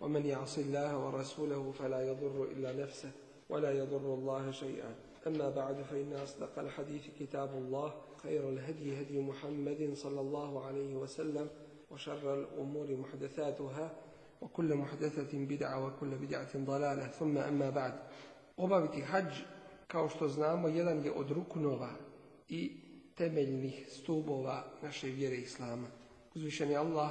ومن يعص الله ورسوله فلا يضر إلا نفسه ولا يضر الله شيئا أما بعد فإن أصدق الحديث كتاب الله خير الهدي هدي محمد صلى الله عليه وسلم وشر الأمور محدثاتها وكل محدثة بدعة وكل بدعة ضلالة ثم أما بعد obaviti حج kao što znamo, jedan je od ruknova i temeljnih stubova naše vjere Islama. Uzvišen je Allah,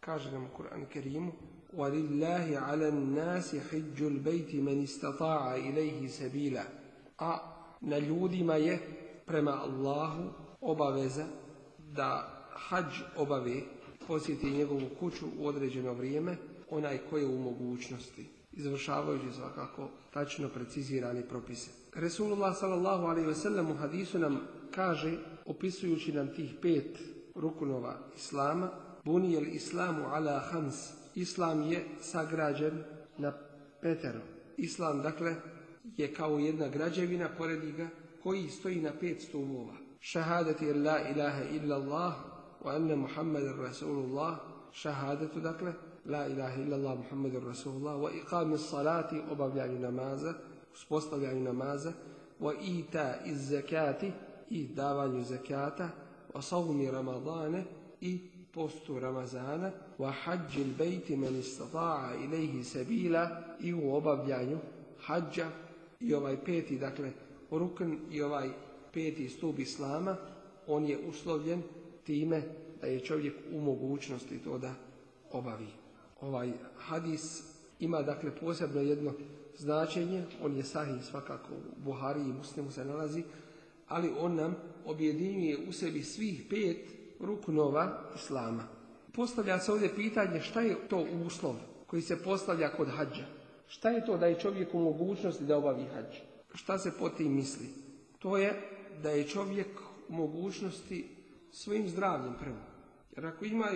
kaže nam u Kur'an Kerimu, وَلِلَّهِ عَلَى النَّاسِ حِجُّ الْبَيْتِ مَنِ اسْتَطَاعَ إِلَيْهِ سَبِيلًا A na ljudima je prema Allahu obaveza da hađ obave posjeti njegovu kuću u određeno vrijeme onaj koji je u mogućnosti izvršavajući svakako tačno precizirani propise. Resulullah sallallahu alaihi ve sellem u hadisu nam kaže, opisujući nam tih pet rukunova Islama, bunijel islamu ala Hans. Islam je sagrađen na petero. Islam, dakle, je kao jedna građevina pored njega koji stoji na pet stubova. Šahadati la ilaha illallah wa anna Muhammad Rasulullah. Šahadatu, dakle, la ilaha illallah Muhammad Rasulullah wa iqami salati obavljanju namaza, uspostavljanju namaza, wa ita iz zakati i davanju zakata, wa savmi ramadane i postu Ramazana wa hađil bejti meni istata'a ilaihi sebila i u obavljanju hađa i ovaj peti, dakle, rukn i ovaj peti stup Islama, on je uslovljen time da je čovjek u mogućnosti to da obavi. Ovaj hadis ima dakle posebno jedno značenje, on je sahih svakako u Buhari i Muslimu se nalazi, ali on nam objedinjuje u sebi svih pet ruknova islama. Postavlja se ovdje pitanje šta je to uslov koji se postavlja kod hađa. Šta je to da je čovjek u mogućnosti da obavi hađa? Šta se po tim misli? To je da je čovjek u mogućnosti svojim zdravljem prvo. Jer ako ima,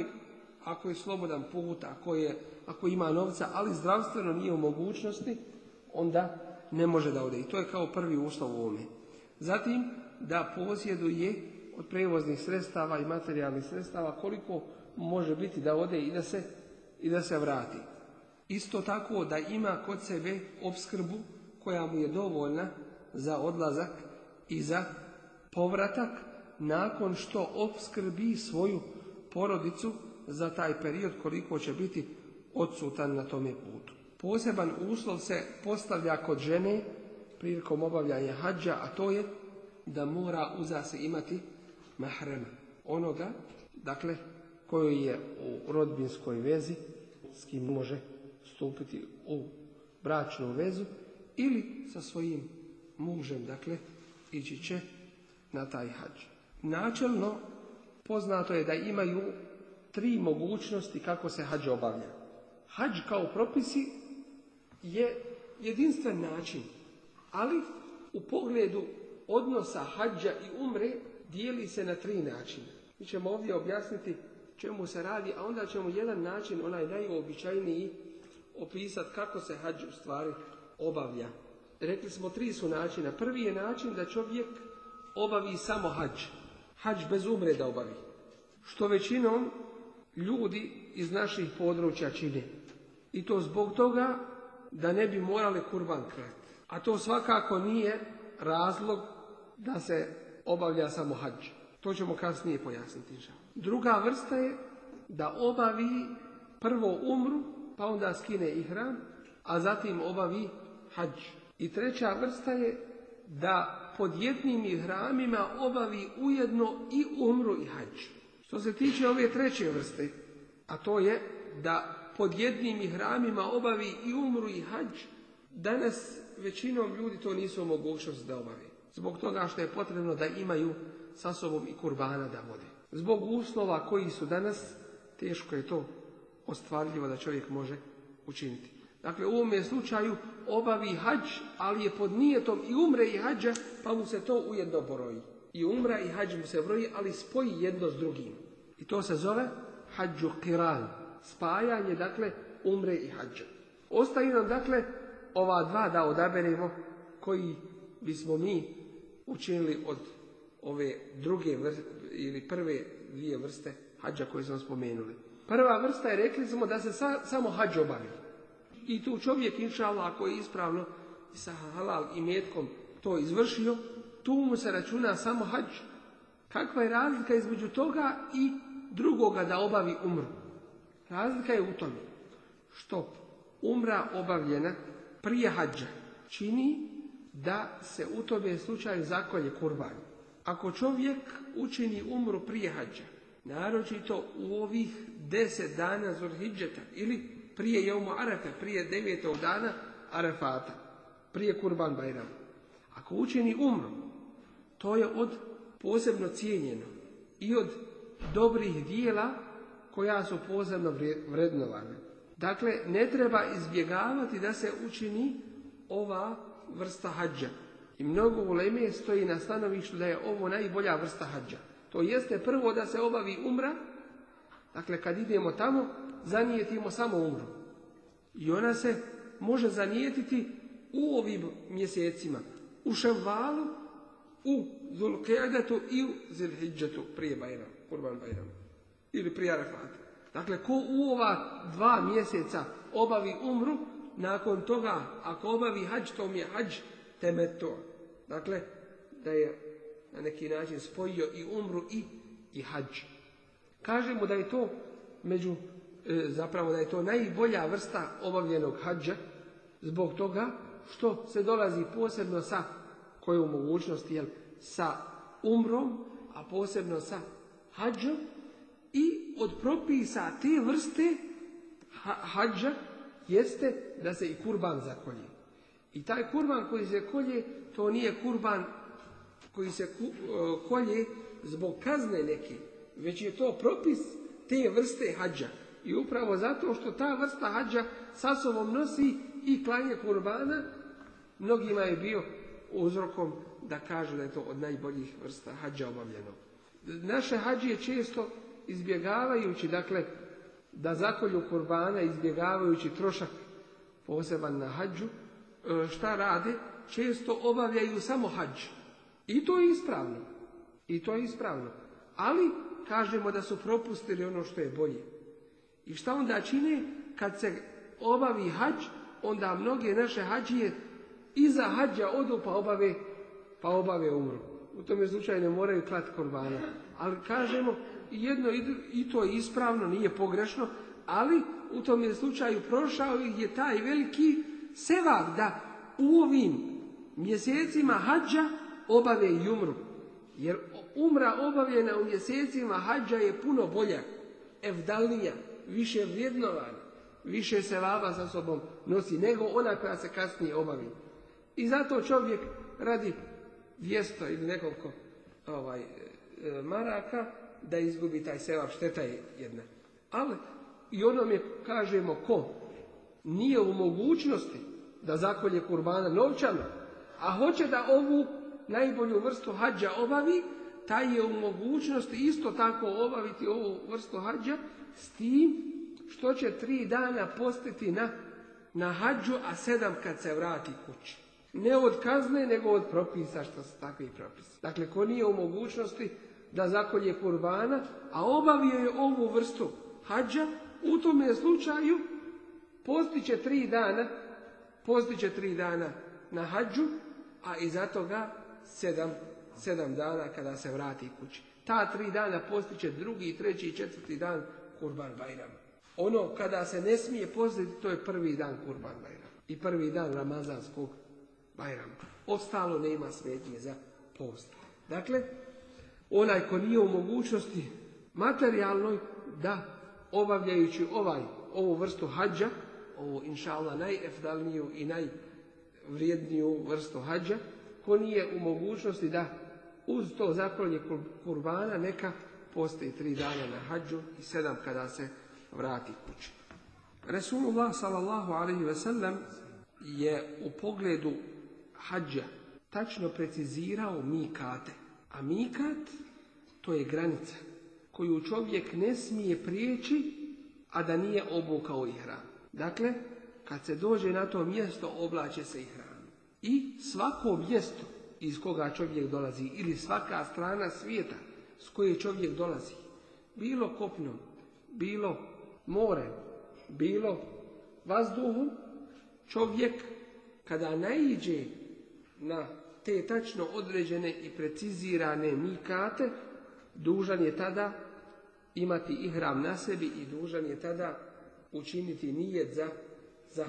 ako je slobodan put, ako, je, ako ima novca, ali zdravstveno nije u mogućnosti, onda ne može da ode. I to je kao prvi uslov u ovome. Zatim, da posjeduje od prevoznih sredstava i materijalnih sredstava koliko može biti da ode i da se, i da se vrati. Isto tako da ima kod sebe opskrbu koja mu je dovoljna za odlazak i za povratak nakon što obskrbi svoju porodicu za taj period koliko će biti odsutan na tome putu. Poseban uslov se postavlja kod žene prilikom obavljanja hađa, a to je da mora uzase imati mahrema, onoga, dakle, koji je u rodbinskoj vezi, s kim može stupiti u bračnu vezu ili sa svojim mužem, dakle, ići će na taj hađ. Načelno poznato je da imaju tri mogućnosti kako se hađ obavlja. Hađ kao propisi je jedinstven način, ali u pogledu odnosa hađa i umre dijeli se na tri načina. Mi ćemo ovdje objasniti čemu se radi, a onda ćemo jedan način, onaj najobičajniji, opisati kako se hađ u stvari obavlja. Rekli smo tri su načina. Prvi je način da čovjek obavi samo hađ. Hađ bez umre da obavi. Što većinom ljudi iz naših područja čine. I to zbog toga da ne bi morali kurban kret. A to svakako nije razlog da se obavlja samo hađ. To ćemo kasnije pojasniti. Druga vrsta je da obavi prvo umru, pa onda skine i hram, a zatim obavi hađ. I treća vrsta je da pod jednim hramima obavi ujedno i umru i hađ. Što se tiče ove treće vrste, a to je da pod jednim hramima obavi i umru i hađ, danas većinom ljudi to nisu mogućnost da obavi. Zbog toga što je potrebno da imaju sa sobom i kurbana da vode. Zbog uslova koji su danas, teško je to ostvarljivo da čovjek može učiniti. Dakle, u ovome slučaju obavi hađ, ali je pod nijetom i umre i hađa, pa mu se to ujedno broji. I umra i hađ mu se broji, ali spoji jedno s drugim. I to se zove hađu kiran. Spajanje, dakle, umre i hađa. Ostaje nam, dakle, ova dva da odaberemo koji bismo mi učinili od ove druge ili prve dvije vrste hađa koje smo spomenuli. Prva vrsta je rekli smo da se samo hađ obavi. I tu čovjek, inša ako je ispravno sa halal i metkom to izvršio, tu mu se računa samo hađ. Kakva je razlika između toga i drugoga da obavi umru? Razlika je u tome što umra obavljena prije hađa čini da se u tome slučaju zakolje kurban. Ako čovjek učini umru prije hađa, naročito u ovih deset dana Zorhidžeta, ili prije Jomu Arafa, prije devetog dana Arafata, prije Kurban Bajrama. Ako učini umru, to je od posebno cijenjeno i od dobrih dijela koja su posebno vrednovana. Dakle, ne treba izbjegavati da se učini ova vrsta hađa. I mnogo uleme stoji na stanovištu da je ovo najbolja vrsta hađa. To jeste prvo da se obavi umra, dakle kad idemo tamo, zanijetimo samo umru. I ona se može zanijetiti u ovim mjesecima, u Ševalu, u Zulqeadatu i u Zilhidžetu prije Bajram, Kurban Bajram, ili prije Arafata. Dakle, ko u ova dva mjeseca obavi umru, nakon toga, ako obavi hađ, to mi je hađ temeto. Dakle, da je na neki način spojio i umru i, i hađ. Kažemo da je to među, e, zapravo da je to najbolja vrsta obavljenog hađa, zbog toga što se dolazi posebno sa kojom mogućnosti, jel, sa umrom, a posebno sa hađom i od propisa te vrste hađa jeste da se i kurban zakolje. I taj kurban koji se kolje, to nije kurban koji se e, kolje zbog kazne neke, već je to propis te vrste hađa. I upravo zato što ta vrsta hađa sa sobom nosi i klanje kurbana, mnogima je bio uzrokom da kažu da je to od najboljih vrsta hađa obavljeno. Naše hađije često izbjegavajući, dakle, da zakolju kurbana izbjegavajući trošak poseban na hađu, e, šta rade? Često obavljaju samo hađ. I to je ispravno. I to je ispravno. Ali kažemo da su propustili ono što je bolje. I šta onda čine kad se obavi hađ, onda mnoge naše hađije iza hađa odu pa obave, pa obave umru. U tome slučaju ne moraju klati korbana. Ali kažemo jedno i to je ispravno, nije pogrešno, ali u tom je slučaju prošao ih je taj veliki sevak da u ovim mjesecima hađa obave i umru. Jer umra obavljena u mjesecima hađa je puno bolja, evdalnija, više vrijednovana, više se lava sa sobom nosi nego ona koja se kasnije obavi. I zato čovjek radi vjesto ili nekoliko ovaj, e, maraka, da izgubi taj sevap, šteta je jedna. Ali i ono je, kažemo, ko nije u mogućnosti da zakolje kurbana novčano, a hoće da ovu najbolju vrstu hađa obavi, taj je u mogućnosti isto tako obaviti ovu vrstu hađa s tim što će tri dana postiti na, na hađu, a sedam kad se vrati kući. Ne od kazne, nego od propisa, što su takvi propisi. Dakle, ko nije u mogućnosti da zakolje kurbana, a obavio je ovu vrstu hađa, u tome slučaju postiće tri dana, postiće tri dana na hađu, a i zato ga sedam, dana kada se vrati kući. Ta tri dana postiće drugi, treći i četvrti dan kurban bajrama. Ono kada se ne smije postići, to je prvi dan kurban bajram. I prvi dan ramazanskog bajrama. Ostalo nema smetnje za post. Dakle, onaj ko nije u mogućnosti materijalnoj da obavljajući ovaj ovu vrstu hađa, ovu Allah najefdalniju i najvrijedniju vrstu hađa, ko nije u mogućnosti da uz to zaklonje kurbana neka postoji tri dana na hađu i sedam kada se vrati kući. Resulullah sallallahu alaihi ve sellem je u pogledu hađa tačno precizirao mikate a mikat to je granica koju čovjek ne smije prijeći, a da nije obukao i hranu. Dakle, kad se dođe na to mjesto, oblače se i hranu. I svako mjesto iz koga čovjek dolazi ili svaka strana svijeta s koje čovjek dolazi, bilo kopnom, bilo morem, bilo vazduhom, čovjek kada naiđe na te tačno određene i precizirane mikate, dužan je tada imati hram na sebi i dužan je tada učiniti nijed za, za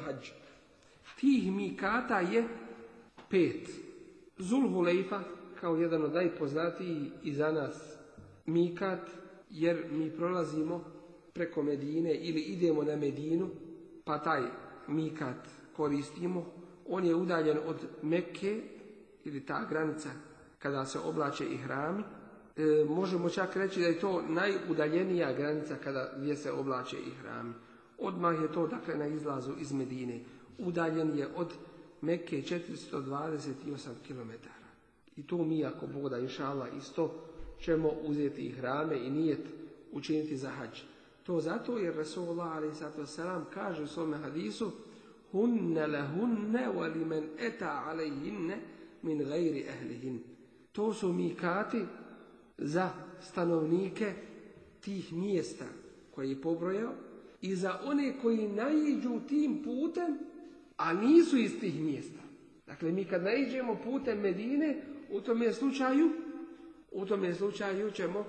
Tih mikata je pet. Zulhulejfa, kao jedan od najpoznatiji i za nas mikat, jer mi prolazimo preko Medine ili idemo na Medinu, pa taj mikat koristimo. On je udaljen od Mekke ili ta granica kada se oblače i hrami, e, možemo čak reći da je to najudaljenija granica kada gdje se oblače i hrami. Odmah je to dakle na izlazu iz Medine. Udaljen je od Mekke 428 km. I to mi ako boga da inšala isto ćemo uzeti i hrame i nijet učiniti za hađ. To zato jer Rasulullah ali sato selam kaže u svome hadisu hunne le hunne wa limen eta alejhinne min gajri To su mikati za stanovnike tih mjesta koje je pobrojao i za one koji naiđu tim putem, a nisu iz tih mjesta. Dakle, mi kad naiđemo putem Medine, u tom slučaju, u tom slučaju ćemo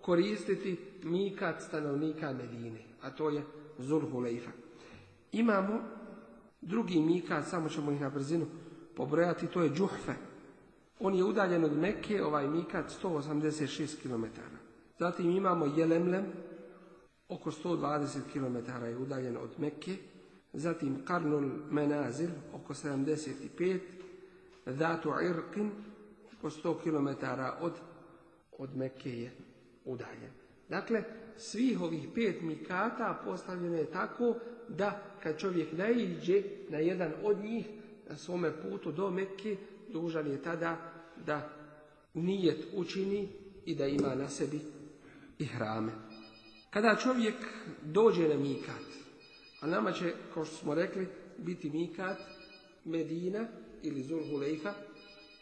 koristiti mikat stanovnika Medine, a to je Zulhulejfa. Imamo drugi mikat, samo ćemo ih na brzinu pobrojati, to je Džuhfe. On je udaljen od Mekke, ovaj Mikat, 186 km. Zatim imamo Jelemlem, oko 120 km je udaljen od Mekke. Zatim Karnul Menazil, oko 75 Datu Irkin, oko 100 km od, od Mekke je udaljen. Dakle, svih ovih pet mikata postavljeno je tako da kad čovjek naiđe na jedan od njih, na svome putu do Mekke dužan je tada da nijet učini i da ima na sebi i hrame. Kada čovjek dođe na Mikat, a nama će, kao što smo rekli, biti Mikat, Medina ili Zulhulejha,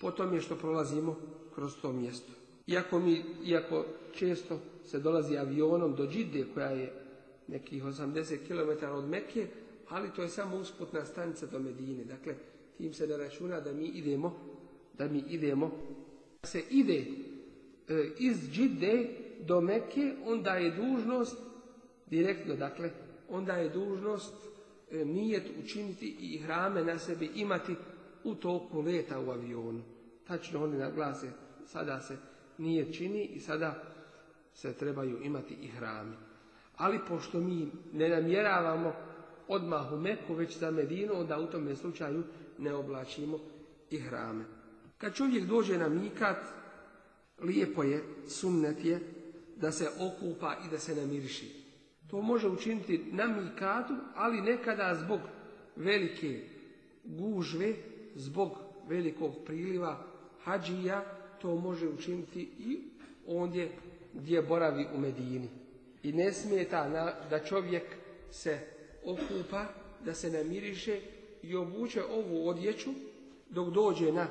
po tome što prolazimo kroz to mjesto. Iako, mi, iako često se dolazi avionom do Džide, koja je nekih 80 km od Mekke, ali to je samo usputna stanica do Medine. Dakle, tim se ne računa da mi idemo, da mi idemo, da se ide e, iz džide do meke, onda je dužnost, direktno dakle, onda je dužnost e, nijet učiniti i hrame na sebi imati u toku leta u avionu. Tačno oni naglase, sada se nije čini i sada se trebaju imati i hrami. Ali pošto mi ne namjeravamo odmah u Meku, već za Medinu, onda u tome slučaju ne oblačimo i hrame. Kad čovjek dođe na mikat, lijepo je, sumnet je, da se okupa i da se namiriši. To može učiniti na mikatu, ali nekada zbog velike gužve, zbog velikog priliva hađija, to može učiniti i ondje gdje boravi u Medini. I ne smeta da čovjek se okupa, da se namiriše i obuče ovu odjeću dok dođe na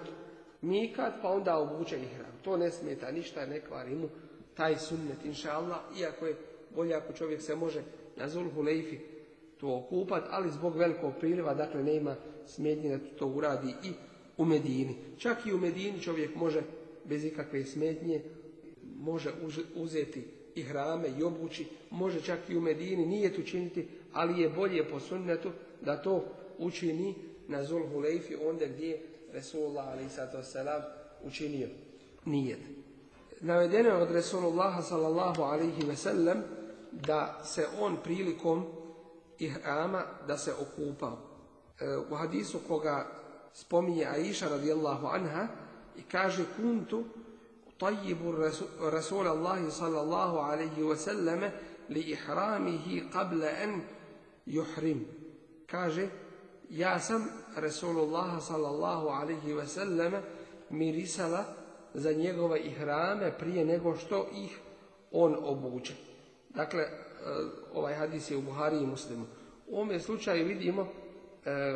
mikat, pa onda obuče hram. To ne smeta ništa, ne kvari mu taj sunnet, inša Allah, iako je bolje ako čovjek se može na zulhu lejfi to okupat, ali zbog velikog priliva, dakle, nema smetnje da to uradi i u Medini. Čak i u Medini čovjek može bez ikakve smetnje, može uzeti i hrame i obući, može čak i u Medini, nije tu činiti, ali je bolje po sunnetu da to učini na Zulhulejfi onda gdje Resulullah a.s. učinio nijed. Navedeno je od Resulullah sallallahu alaihi ve sellem da se on prilikom ihrama da se okupao. E, u hadisu koga spominje Aisha radijallahu anha i kaže kuntu tajibu Rasulallahi sallallahu alaihi ve selleme li ihramihi qabla en juhrim. Kaže ja sam Resulullah sallallahu alihi wasallam, mirisala za njegove ihrame prije nego što ih on obuče. Dakle, e, ovaj hadis je u Buhari i muslimu. U ovome slučaju vidimo e,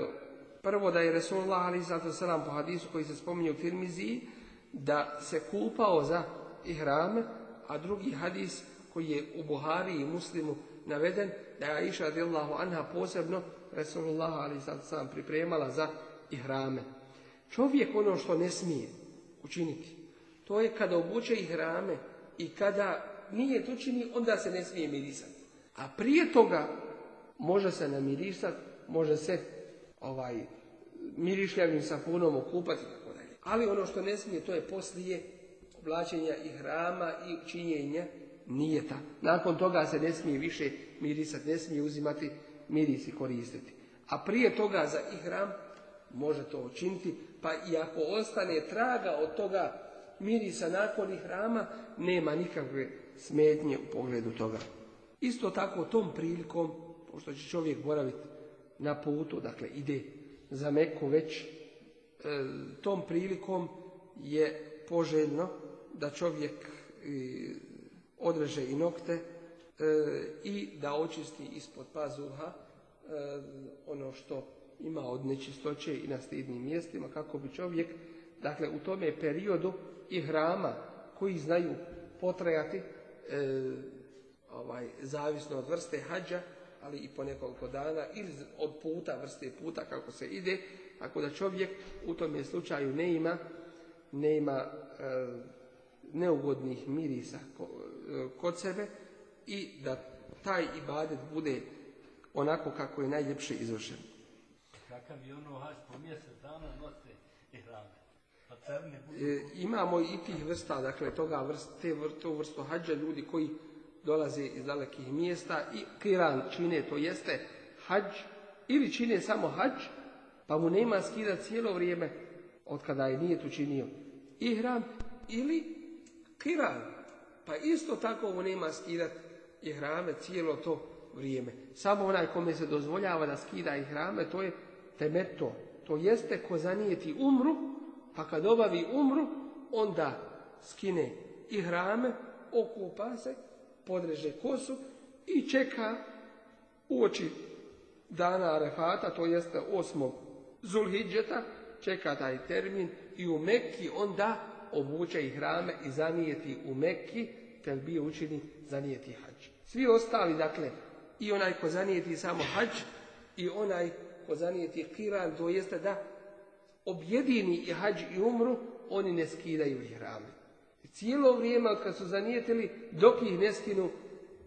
prvo da je Resulullah ali wasallam po hadisu koji se spominje u Tirmiziji da se kupao za ihrame, a drugi hadis koji je u Buhari i muslimu naveden da je Aisha radijallahu anha posebno Resulullah ali sad sam pripremala za ihrame. Čovjek ono što ne smije učiniti, to je kada obuče ihrame i kada nije to čini, onda se ne smije mirisati. A prije toga može se namirisati, može se ovaj mirišljavim sapunom okupati tako dalje. Ali ono što ne smije, to je poslije oblačenja i hrama i činjenja nijeta. Nakon toga se ne smije više mirisati, ne smije uzimati mirisi koristiti. A prije toga za ihram može to učiniti, pa i ako ostane traga od toga mirisa nakon ihrama, nema nikakve smetnje u pogledu toga. Isto tako tom prilikom, pošto će čovjek boraviti na putu, dakle ide za Meku već, e, tom prilikom je poželjno da čovjek e, odreže i nokte, E, i da očisti ispod pazuha e, ono što ima od nečistoće i na stidnim mjestima kako bi čovjek dakle u tome periodu i hrama koji znaju potrajati e, ovaj, zavisno od vrste hađa ali i po nekoliko dana ili od puta, vrste puta kako se ide tako da čovjek u tome slučaju ne ima ne ima neugodnih mirisa kod sebe i da taj ibadet bude onako kako je najljepše izvršen. Kakav je ono po mjesec dana i Pa e, imamo i tih vrsta, dakle toga vrst, te vrstu, vrstu hađa ljudi koji dolaze iz dalekih mjesta i kiran čine, to jeste hađ, ili čine samo hađ, pa mu nema skida cijelo vrijeme od kada je nije tu činio ihram ili kiran, pa isto tako mu nema skidati i hrame cijelo to vrijeme. Samo onaj kome se dozvoljava da skida i hrame, to je temeto. To jeste ko zanijeti umru, pa kad obavi umru, onda skine i hrame, okupa se, podreže kosu i čeka uoči dana Arefata, to jeste osmog Zulhidžeta, čeka taj termin i u Mekki onda obuče i hrame i zanijeti u Mekki bio učini, zanijeti hađ. Svi ostali, dakle, i onaj ko zanijeti samo hađ i onaj ko zanijeti kiran, to jeste da objedini i hađ i umru, oni ne skidaju I Cijelo vrijeme kad su zanijetili, dok ih ne skinu,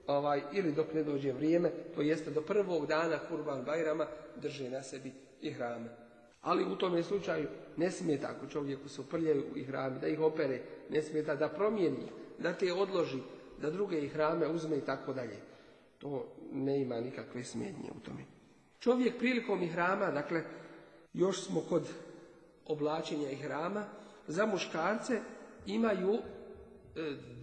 ovaj, ili dok ne dođe vrijeme, to jeste do prvog dana kurban bajrama, drže na sebi ihrame. Ali u tome slučaju ne smeta ako čovjeku se uprljaju i da ih opere, ne smeta da promijeni da te odloži, da druge ih rame uzme i tako dalje. To ne ima nikakve smjednje u tome. Čovjek prilikom ihrama, dakle, još smo kod oblačenja ihrama, za muškarce imaju e,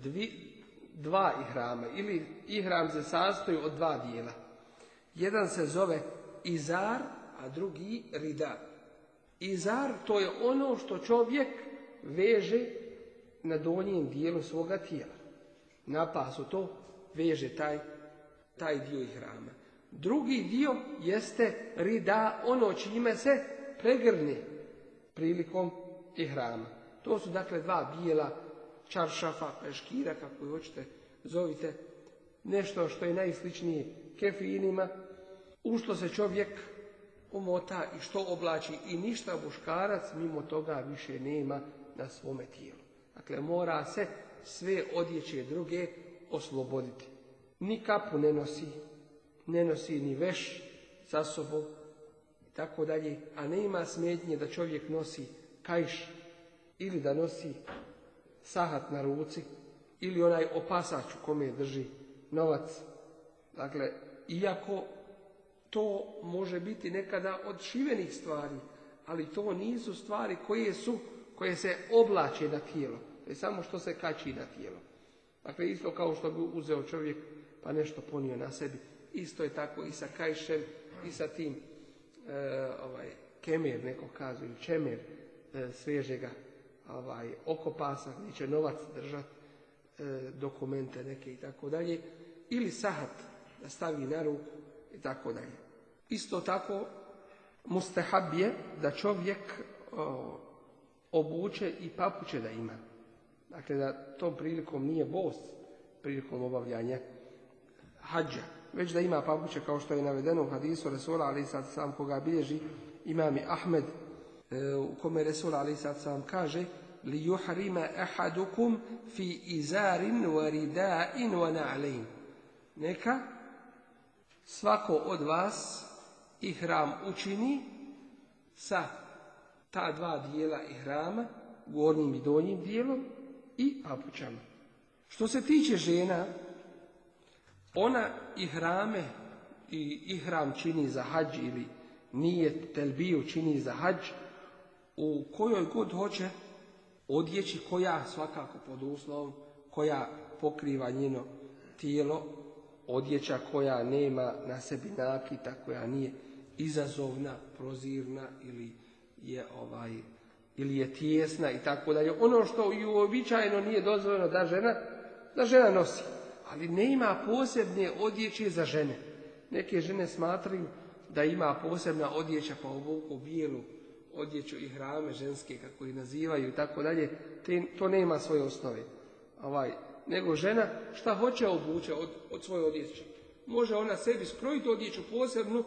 dvi, dva ihrama ili ihram se sastoji od dva dijela. Jedan se zove izar, a drugi rida. Izar to je ono što čovjek veže na donjem dijelu svoga tijela. Na pasu to veže taj, taj dio i hrama. Drugi dio jeste rida ono čime se pregrne prilikom i hrama. To su dakle dva bijela čaršafa, peškira, kako joj hoćete zovite, nešto što je najsličnije kefinima, u što se čovjek umota i što oblači i ništa muškarac mimo toga više nema na svome tijelu. Dakle, mora se sve odjeće druge osloboditi. Ni kapu ne nosi, ne nosi ni veš sa sobom i tako dalje, a ne ima smetnje da čovjek nosi kajš ili da nosi sahat na ruci ili onaj opasač u kome drži novac. Dakle, iako to može biti nekada od šivenih stvari, ali to nisu stvari koje su koje se oblače na tijelo već samo što se kači na tijelo. Dakle, isto kao što bi uzeo čovjek pa nešto ponio na sebi. Isto je tako i sa kajšem i sa tim e, ovaj, kemer, neko kazu, ili čemer e, svježega ovaj, pasa gdje će novac držati e, dokumente neke i tako dalje. Ili sahat da stavi na ruku i tako dalje. Isto tako mustahab je da čovjek obuče i papuće da ima. Dakle, da tom prilikom nije bos prilikom obavljanja hađa. Već da ima papuče kao što je navedeno u hadisu Resula ali sad sam koga bilježi imami Ahmed e, u kome resula ali sad sam kaže li juhrima ehadukum fi izarin wa ridain wa Neka svako od vas hram učini sa ta dva dijela ihrama, gornjim i donjim dijelom, i papućama. Što se tiče žena, ona i hrame i hram čini za hađ ili nije telbiju čini za hađ u kojoj god hoće odjeći koja svakako pod uslovom koja pokriva njeno tijelo odjeća koja nema na sebi nakita koja nije izazovna, prozirna ili je ovaj ili je tijesna i tako dalje. Ono što i uobičajeno nije dozvoljeno da žena, da žena nosi. Ali ne ima posebne odjeće za žene. Neke žene smatraju da ima posebna odjeća pa obuku bijelu odjeću i hrame ženske kako ih nazivaju i tako dalje. To nema svoje osnove. Ovaj, nego žena šta hoće obuće od, od svoje odjeće. Može ona sebi skrojiti odjeću posebnu,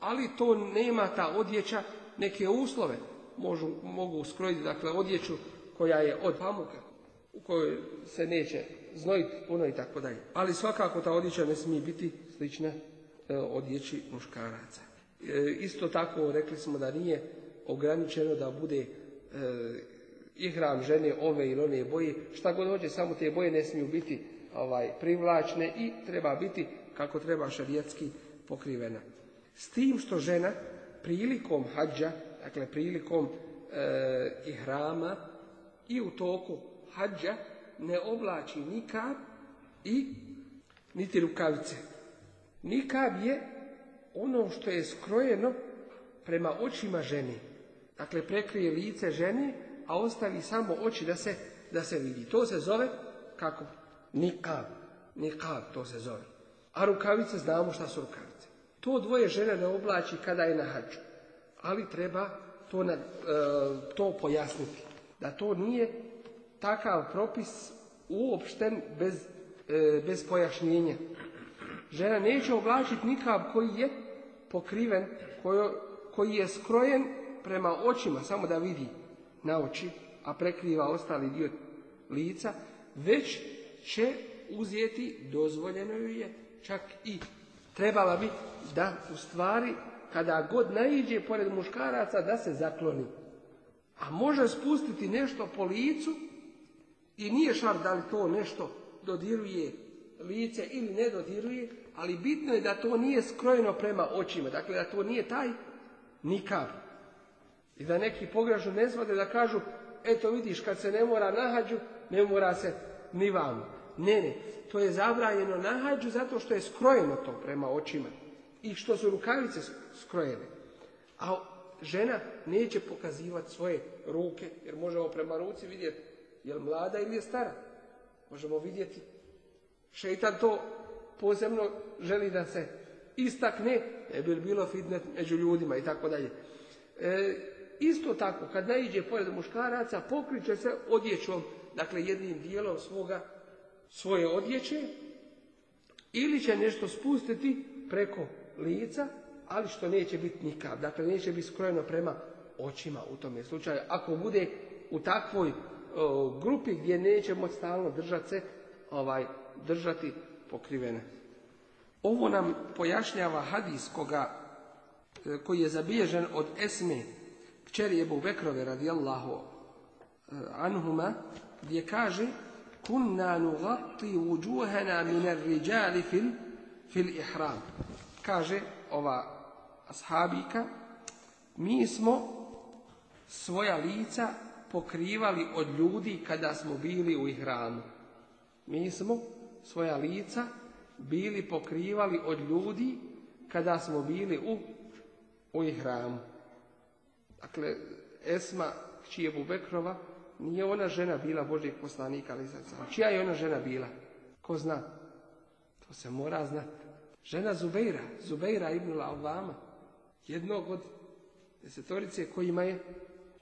ali to nema ta odjeća neke uslove možu, mogu skrojiti dakle, odjeću koja je od pamuka, u kojoj se neće znojiti puno i tako dalje. Ali svakako ta odjeća ne smije biti slična e, odjeći muškaraca. E, isto tako rekli smo da nije ograničeno da bude e, hram žene ove ili one boje, šta god hoće, samo te boje ne smiju biti ovaj, privlačne i treba biti kako treba šarijetski pokrivena. S tim što žena prilikom hađa dakle prilikom e, i hrama i u toku hađa ne oblači nikab i niti rukavice. Nikab je ono što je skrojeno prema očima ženi. Dakle, prekrije lice ženi, a ostavi samo oči da se, da se vidi. To se zove kako? Nikab. Nikab to se zove. A rukavice znamo šta su rukavice. To dvoje žene ne oblači kada je na hađu ali treba to, na, e, to pojasniti. Da to nije takav propis uopšten bez, e, bez pojašnjenja. Žena neće oblačiti nikab koji je pokriven, koji je skrojen prema očima, samo da vidi na oči, a prekriva ostali dio lica, već će uzeti, dozvoljeno ju je, čak i trebala bi da u stvari kada god naiđe pored muškaraca da se zakloni. A može spustiti nešto po licu i nije šar da li to nešto dodiruje lice ili ne dodiruje, ali bitno je da to nije skrojeno prema očima, dakle da to nije taj nikav. I da neki pogražu ne zvode da kažu, eto vidiš kad se ne mora nahađu, ne mora se ni vamo. Ne, ne, to je zabranjeno nahađu zato što je skrojeno to prema očima i što su rukavice skrojene. A žena neće pokazivati svoje ruke, jer možemo prema ruci vidjeti je li mlada ili je stara. Možemo vidjeti. Šeitan to posebno želi da se istakne, ne bi bilo fitnet među ljudima i tako dalje. E, isto tako, kad naiđe pored muškaraca, pokriče se odjećom, dakle jednim dijelom svoga, svoje odjeće, ili će nešto spustiti preko lica, ali što neće biti nikad. Dakle, neće biti skrojeno prema očima u tome slučaju. Ako bude u takvoj e, grupi gdje neće moći stalno držati se, ovaj, držati pokrivene. Ovo nam pojašnjava hadis koga, e, koji je zabilježen od Esme, kćeri Ebu Bekrove radijallahu e, anhuma, gdje kaže kunna nugati uđuhena minar riđali fil, fil ihram kaže ova ashabika, mi smo svoja lica pokrivali od ljudi kada smo bili u ihramu. Mi smo svoja lica bili pokrivali od ljudi kada smo bili u, u ihramu. Dakle, Esma, čije Bubekrova, nije ona žena bila božih poslanika, ali čija je ona žena bila? Ko zna? To se mora znati. Žena Zubeira, Zubeira ibn Avama, jednog od desetorice kojima je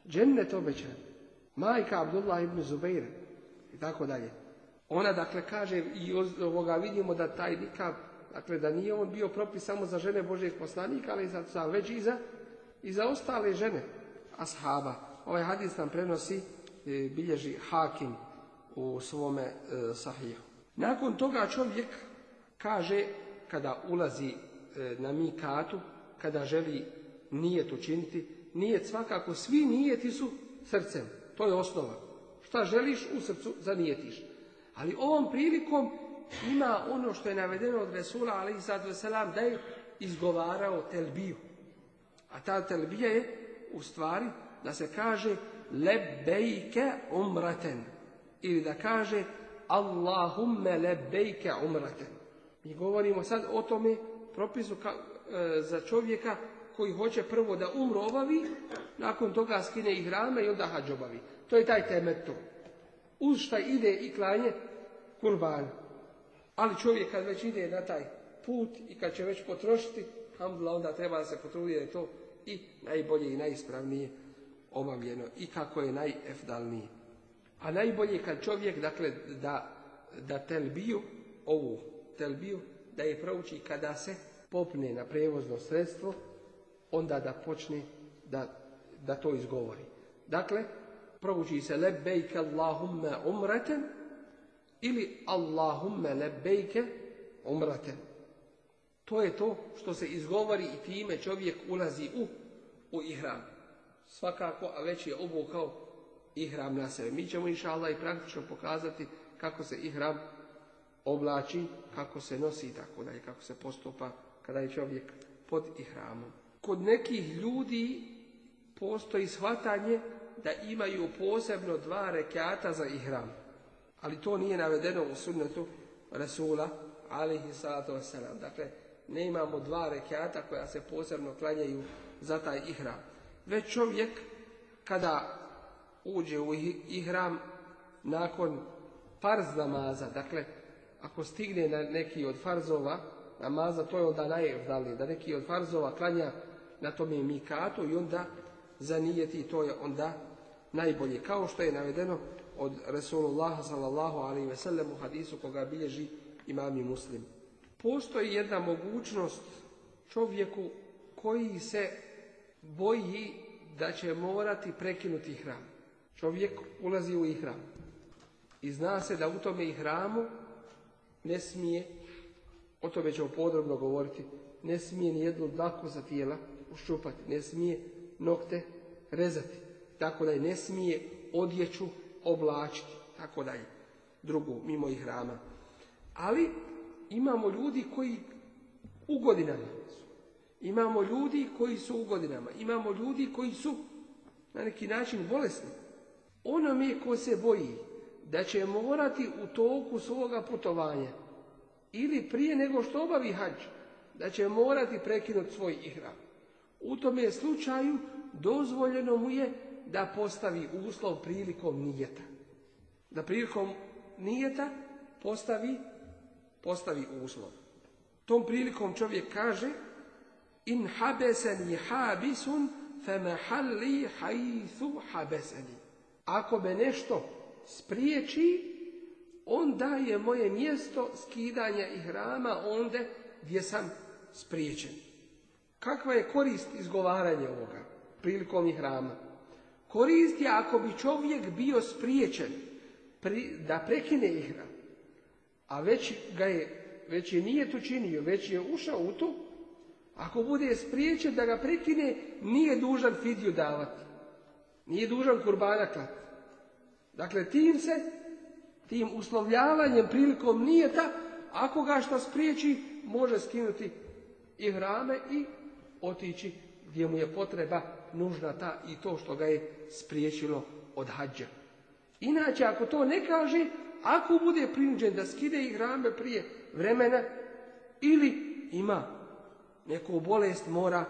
džennet obećan. Majka Abdullah ibn Zubeira i tako dalje. Ona dakle kaže i od ovoga vidimo da taj nikab, dakle da nije on bio propis samo za žene Božijeg poslanika, ali za, za, već i za, i za ostale žene ashaba. Ovaj hadis nam prenosi, e, bilježi hakim u svome e, Nakon toga čovjek kaže kada ulazi e, na mikatu, kada želi nijet učiniti, nijet svakako, svi nijeti su srcem, to je osnova. Šta želiš u srcu, zanijetiš. Ali ovom prilikom ima ono što je navedeno od Resula, ali i sad da je izgovarao telbiju. A ta telbija je, u stvari, da se kaže lebejke umraten. Ili da kaže Allahumme lebejke umraten. I govorimo sad o tome propisu e, za čovjeka koji hoće prvo da umro obavi, nakon toga skine i hrame i onda hađ To je taj temet to. Uz šta ide i klanje kurban. Ali čovjek kad već ide na taj put i kad će već potrošiti, hamdula, onda treba da se potrudi da je to i najbolje i najispravnije obavljeno i kako je najefdalnije. A najbolje kad čovjek, dakle, da, da telbiju ovu telbiju, da je prouči kada se popne na prevozno sredstvo, onda da počne da, da to izgovori. Dakle, prouči se lebejke Allahumme umreten ili Allahumme lebejke umreten. To je to što se izgovori i time čovjek ulazi u, u ihram. Svakako, a već je obukao ihram na sebe. Mi ćemo inša Allah i praktično pokazati kako se ihram oblači, kako se nosi i tako dalje, kako se postupa kada je čovjek pod ihramom. Kod nekih ljudi postoji shvatanje da imaju posebno dva rekata za ihram. Ali to nije navedeno u sunnetu Rasula, i salatu wasalam. Dakle, ne imamo dva rekata koja se posebno klanjaju za taj ihram. Već čovjek kada uđe u ihram nakon parz namaza, dakle ako stigne na neki od farzova namaza, to je onda najevdali, da neki od farzova klanja na tome mikatu i onda zanijeti to je onda najbolje. Kao što je navedeno od Resulullah sallallahu alaihi ve sellem u hadisu koga bilježi imam i muslim. Postoji jedna mogućnost čovjeku koji se boji da će morati prekinuti hram. Čovjek ulazi u ihram i zna se da u tome hramu ne smije, o tome ćemo podrobno govoriti, ne smije ni jednu dlaku za tijela uščupati, ne smije nokte rezati, tako da ne smije odjeću oblačiti, tako da je drugu, mimo ih rama. Ali imamo ljudi koji u godinama su. Imamo ljudi koji su u godinama. Imamo ljudi koji su na neki način bolesni. Onome ko se boji da će morati u toku svoga putovanja ili prije nego što obavi hađ, da će morati prekinuti svoj ihram. U tome slučaju dozvoljeno mu je da postavi uslov prilikom nijeta. Da prilikom nijeta postavi, postavi uslov. Tom prilikom čovjek kaže In habisun Ako me nešto spriječi, on daje moje mjesto skidanja i hrama onda gdje sam spriječen. Kakva je korist izgovaranja ovoga prilikom i hrama? Korist je ako bi čovjek bio spriječen da prekine ihram, a već ga je, već je nije to činio, već je ušao u to, ako bude spriječen da ga prekine, nije dužan fidiju davati. Nije dužan kurbana Dakle, tim se, tim uslovljavanjem prilikom nije nijeta, ako ga šta spriječi, može skinuti i hrame i otići gdje mu je potreba nužna ta i to što ga je spriječilo od hađa. Inače, ako to ne kaže, ako bude prinuđen da skide i hrame prije vremena ili ima neku bolest, mora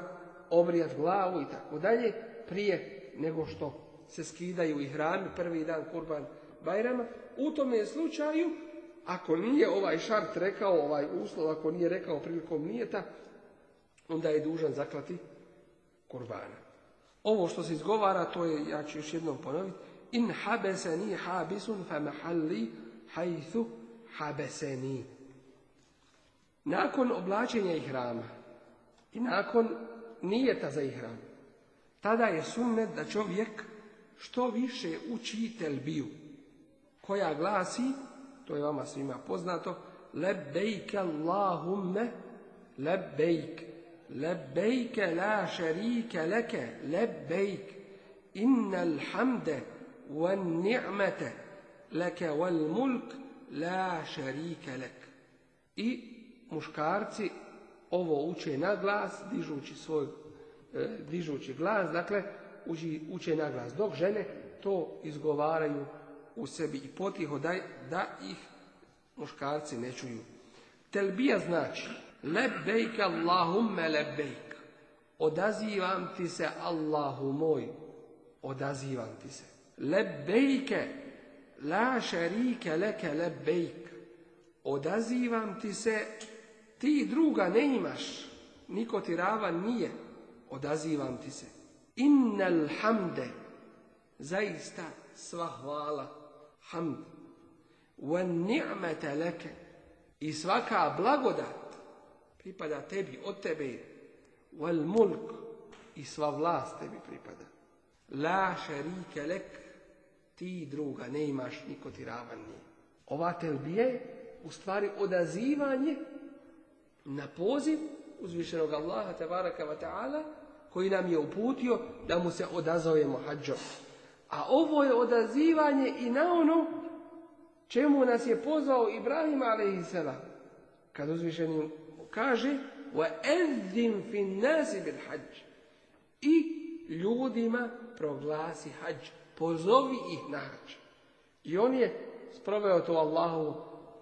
obrijat glavu i tako dalje prije nego što se skidaju i hrami prvi dan kurban bajrama, u tome slučaju, ako nije ovaj šart rekao, ovaj uslov, ako nije rekao prilikom nijeta, onda je dužan zaklati kurbana. Ovo što se izgovara, to je, ja ću još jednom ponoviti, in habeseni habisun famahalli hajthu habeseni. Nakon oblačenja hrama, i nakon nijeta za ihram, tada je sunnet da čovjek što više učitelj bio koja glasi, to je vama svima poznato, lebejk Allahumme, lebejk, lebejke la šarike leke, lebejk, innal hamde, wal ni'mete, leke wal mulk, la šarike lek. I muškarci ovo uče na glas, dižući svoj, e, dižući glas, dakle, uči, uče na glas, dok žene to izgovaraju u sebi i potiho da, da ih muškarci ne čuju. Telbija znači lebejk Allahumme lebejk. Odazivam ti se Allahu moj. Odazivam ti se. Lebejke la rike leke lebejk. Odazivam ti se ti druga ne imaš. Niko ti rava nije. Odazivam ti se. Innal hamde, zaista sva hvala, hamd, wa ni'mete leke, i svaka blagodat pripada tebi, od tebe, wal mulk, i sva vlast tebi pripada. La šarike lek, ti druga, ne imaš niko ti ravan Ova u stvari odazivanje na poziv uzvišenog Allaha tebaraka wa ta'ala koji nam je uputio da mu se odazovemo hađom. A ovo je odazivanje i na ono čemu nas je pozvao Ibrahim a.s. Kad uzvišeni kaže وَاَذِّمْ فِي النَّاسِ I ljudima proglasi hađ. Pozovi ih na hađ. I on je sproveo to Allahu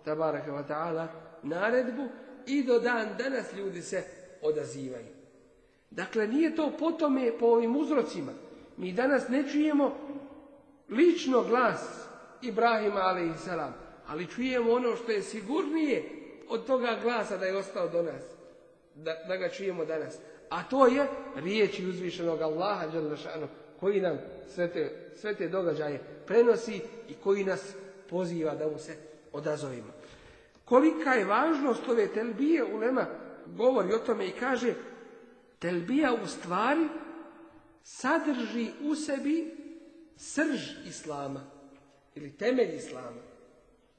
tabaraka wa ta'ala naredbu i do dan danas ljudi se odazivaju. Dakle, nije to po tome, po ovim uzrocima. Mi danas ne čujemo lično glas Ibrahima a.s. Ali čujemo ono što je sigurnije od toga glasa da je ostao do nas. Da, da ga čujemo danas. A to je riječi uzvišenog Allaha koji nam sve te, događaje prenosi i koji nas poziva da mu se odazovimo. Kolika je važnost ove telbije ulema govori o tome i kaže Telbija u stvari sadrži u sebi srž islama ili temelj islama.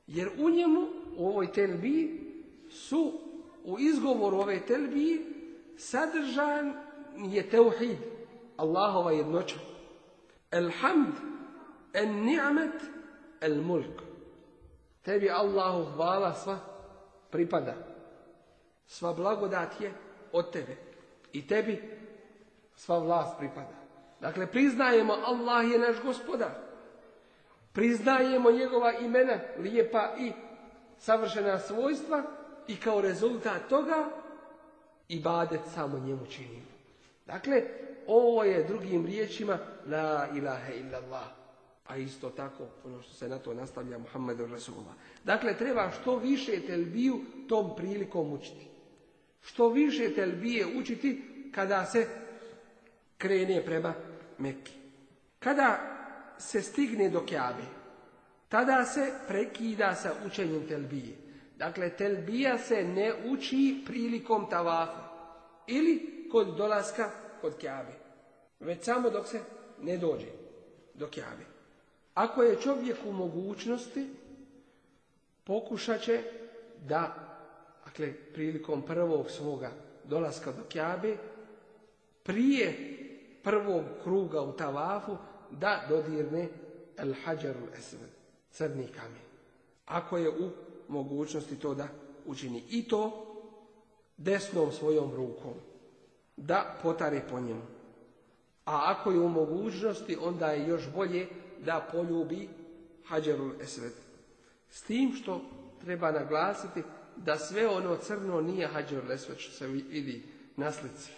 Jer u njemu, u ovoj telbiji, su u izgovoru ove telbiji sadržan je teuhid, Allahova jednoća. Elhamd, en ni'amet, el mulk. Tebi Allahu hvala sva pripada. Sva blagodat je od tebe. I tebi sva vlast pripada. Dakle, priznajemo Allah je naš gospodar. Priznajemo njegova imena, lijepa i savršena svojstva i kao rezultat toga ibadet samo njemu činimo. Dakle, ovo je drugim riječima la ilaha illallah. A isto tako, ono što se na to nastavlja Muhammedu Rasulullah. Dakle, treba što više telbiju tom prilikom učiti. Što više telbije učiti kada se krene prema Meki. Kada se stigne do Kjabe, tada se prekida sa učenjem telbije. Dakle, telbija se ne uči prilikom tavafa ili kod dolaska kod Kjabe. Već samo dok se ne dođe do Kjabe. Ako je čovjek u mogućnosti, pokušat će da Dakle, prilikom prvog svoga dolaska do Kjabe, prije prvog kruga u Tavafu, da dodirne El Hajarul Esved, crni kamen. Ako je u mogućnosti to da učini. I to desnom svojom rukom. Da potare po njemu. A ako je u mogućnosti, onda je još bolje da poljubi Hajarul Esved. S tim što treba naglasiti da sve ono crno nije hađer lesved što se vidi na slici.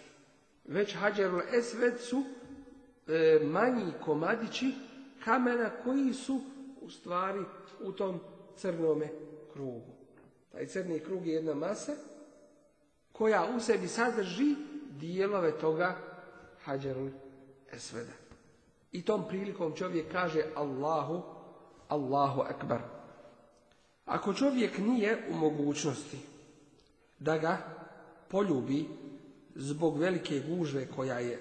Već hađer lesved su e, manji komadići kamena koji su u stvari u tom crnome krugu. Taj crni krug je jedna masa koja u sebi sadrži dijelove toga hađerul esveda. I tom prilikom čovjek kaže Allahu, Allahu akbar. Ako čovjek nije u mogućnosti da ga poljubi zbog velike gužve koja je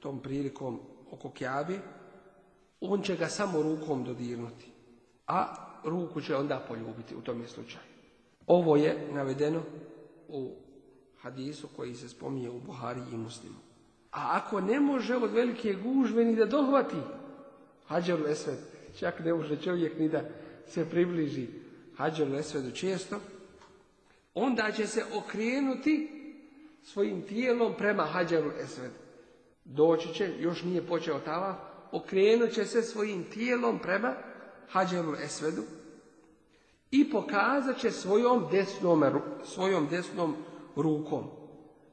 tom prilikom oko kjabi, on će ga samo rukom dodirnuti, a ruku će onda poljubiti u tom slučaju. Ovo je navedeno u hadisu koji se spominje u Buhari i muslimu. A ako ne može od velike gužve ni da dohvati, hađer lesvet, čak ne može čovjek ni da se približi Hađeru Esvedu često, onda će se okrenuti svojim tijelom prema hađaru esvedu. Doći će, još nije počeo tava, okrenut će se svojim tijelom prema hađaru esvedu i pokazat će svojom desnom, svojom desnom rukom.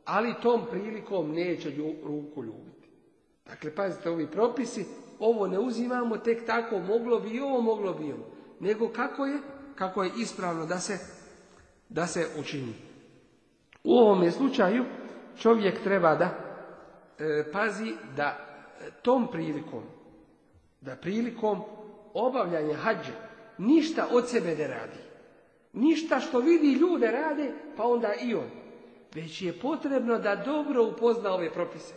Ali tom prilikom neće ruku ljubiti. Dakle, pazite, ovi propisi, ovo ne uzimamo tek tako, moglo bi i ovo, moglo bi i ovo. Nego kako je kako je ispravno da se, da se učini. U ovome slučaju čovjek treba da e, pazi da e, tom prilikom, da prilikom obavljanja hađa ništa od sebe ne radi. Ništa što vidi ljude rade, pa onda i on. Već je potrebno da dobro upozna ove propise.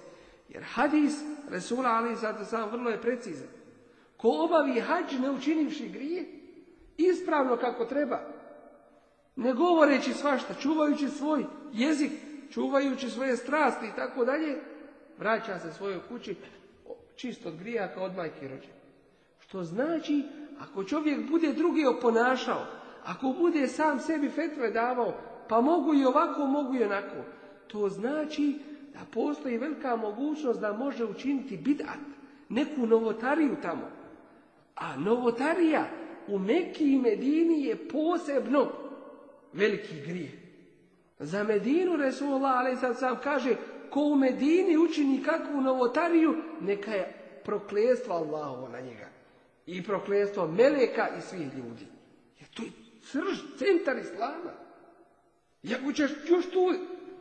Jer hadis Resula Ali sad sam vrlo je precizan. Ko obavi hađ ne učinivši grije, Ispravno kako treba. Ne govoreći svašta, čuvajući svoj jezik, čuvajući svoje strasti i tako dalje, vraća se svojoj kući čist od grijaka od majke rođe. Što znači, ako čovjek bude drugi oponašao, ako bude sam sebi fetve davao, pa mogu i ovako, mogu i onako, to znači da postoji velika mogućnost da može učiniti bidat, neku novotariju tamo. A novotarija u Mekiji i Medini je posebno veliki grijeh. Za Medinu Resulullah ali sad sam kaže ko u Medini učini kakvu novotariju neka je proklestvo Allahovo na njega i proklestvo Meleka i svih ljudi. Jer to je srž, centar Islama. I ako ćeš još tu,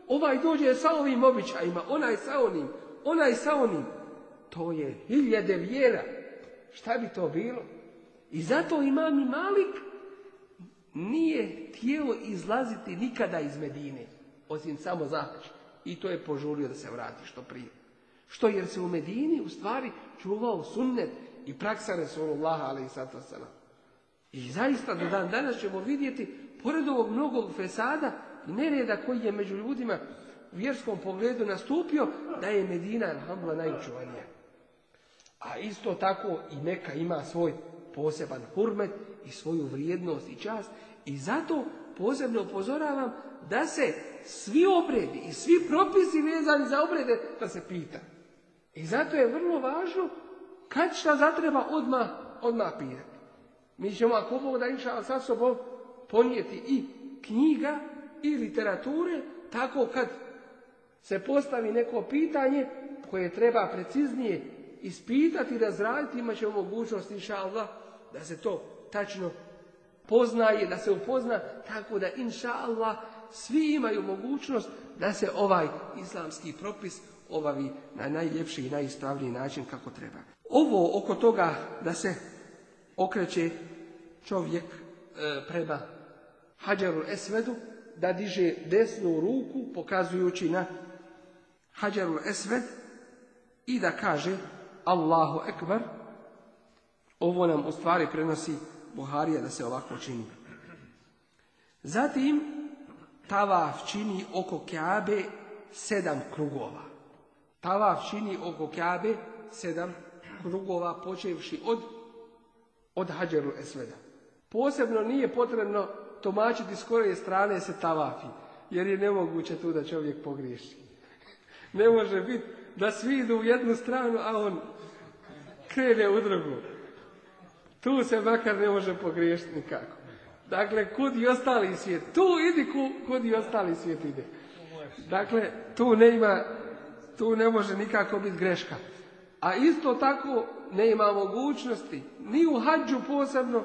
ovaj dođe sa ovim običajima, onaj sa onim, onaj sa onim, to je hiljade vjera. Šta bi to bilo? I zato imam i Malik nije tijelo izlaziti nikada iz Medine, osim samo zahač. I to je požurio da se vrati što prije. Što jer se u Medini u stvari čuvao sunnet i praksa Resulullah ali i sato I zaista do dan danas ćemo vidjeti, pored ovog mnogog fesada i nereda koji je među ljudima u vjerskom pogledu nastupio, da je Medina, alhamdulillah, A isto tako i neka ima svoj poseban hurmet i svoju vrijednost i čast. I zato posebno upozoravam da se svi obredi i svi propisi vezani za obrede da se pita. I zato je vrlo važno kad šta zatreba odmah, odmah pitati. Mi ćemo ako Bog da inša sa sobom ponijeti i knjiga i literature tako kad se postavi neko pitanje koje treba preciznije ispitati, razraditi, imat ćemo mogućnost inša da se to tačno poznaje, da se upozna, tako da inša Allah svi imaju mogućnost da se ovaj islamski propis obavi na najljepši i najispravniji način kako treba. Ovo oko toga da se okreće čovjek e, prema Hadjaru Esvedu, da diže desnu ruku pokazujući na Hadjaru Esved i da kaže Allahu Ekber, ovo nam u stvari prenosi Buharija da se ovako čini. Zatim tavaf čini oko Kjabe sedam krugova. Tavaf čini oko Kjabe sedam krugova počevši od, od Hadžeru Esveda. Posebno nije potrebno tomačiti s koje strane se tavafi, jer je nemoguće tu da čovjek pogriješi. ne može biti da svi idu u jednu stranu, a on krene u drugu. Tu se makar ne može pogriješiti nikako. Dakle, kud i ostali svijet. Tu idi kud i ostali svijet ide. Dakle, tu ne tu ne može nikako biti greška. A isto tako ne ima mogućnosti, ni u hađu posebno,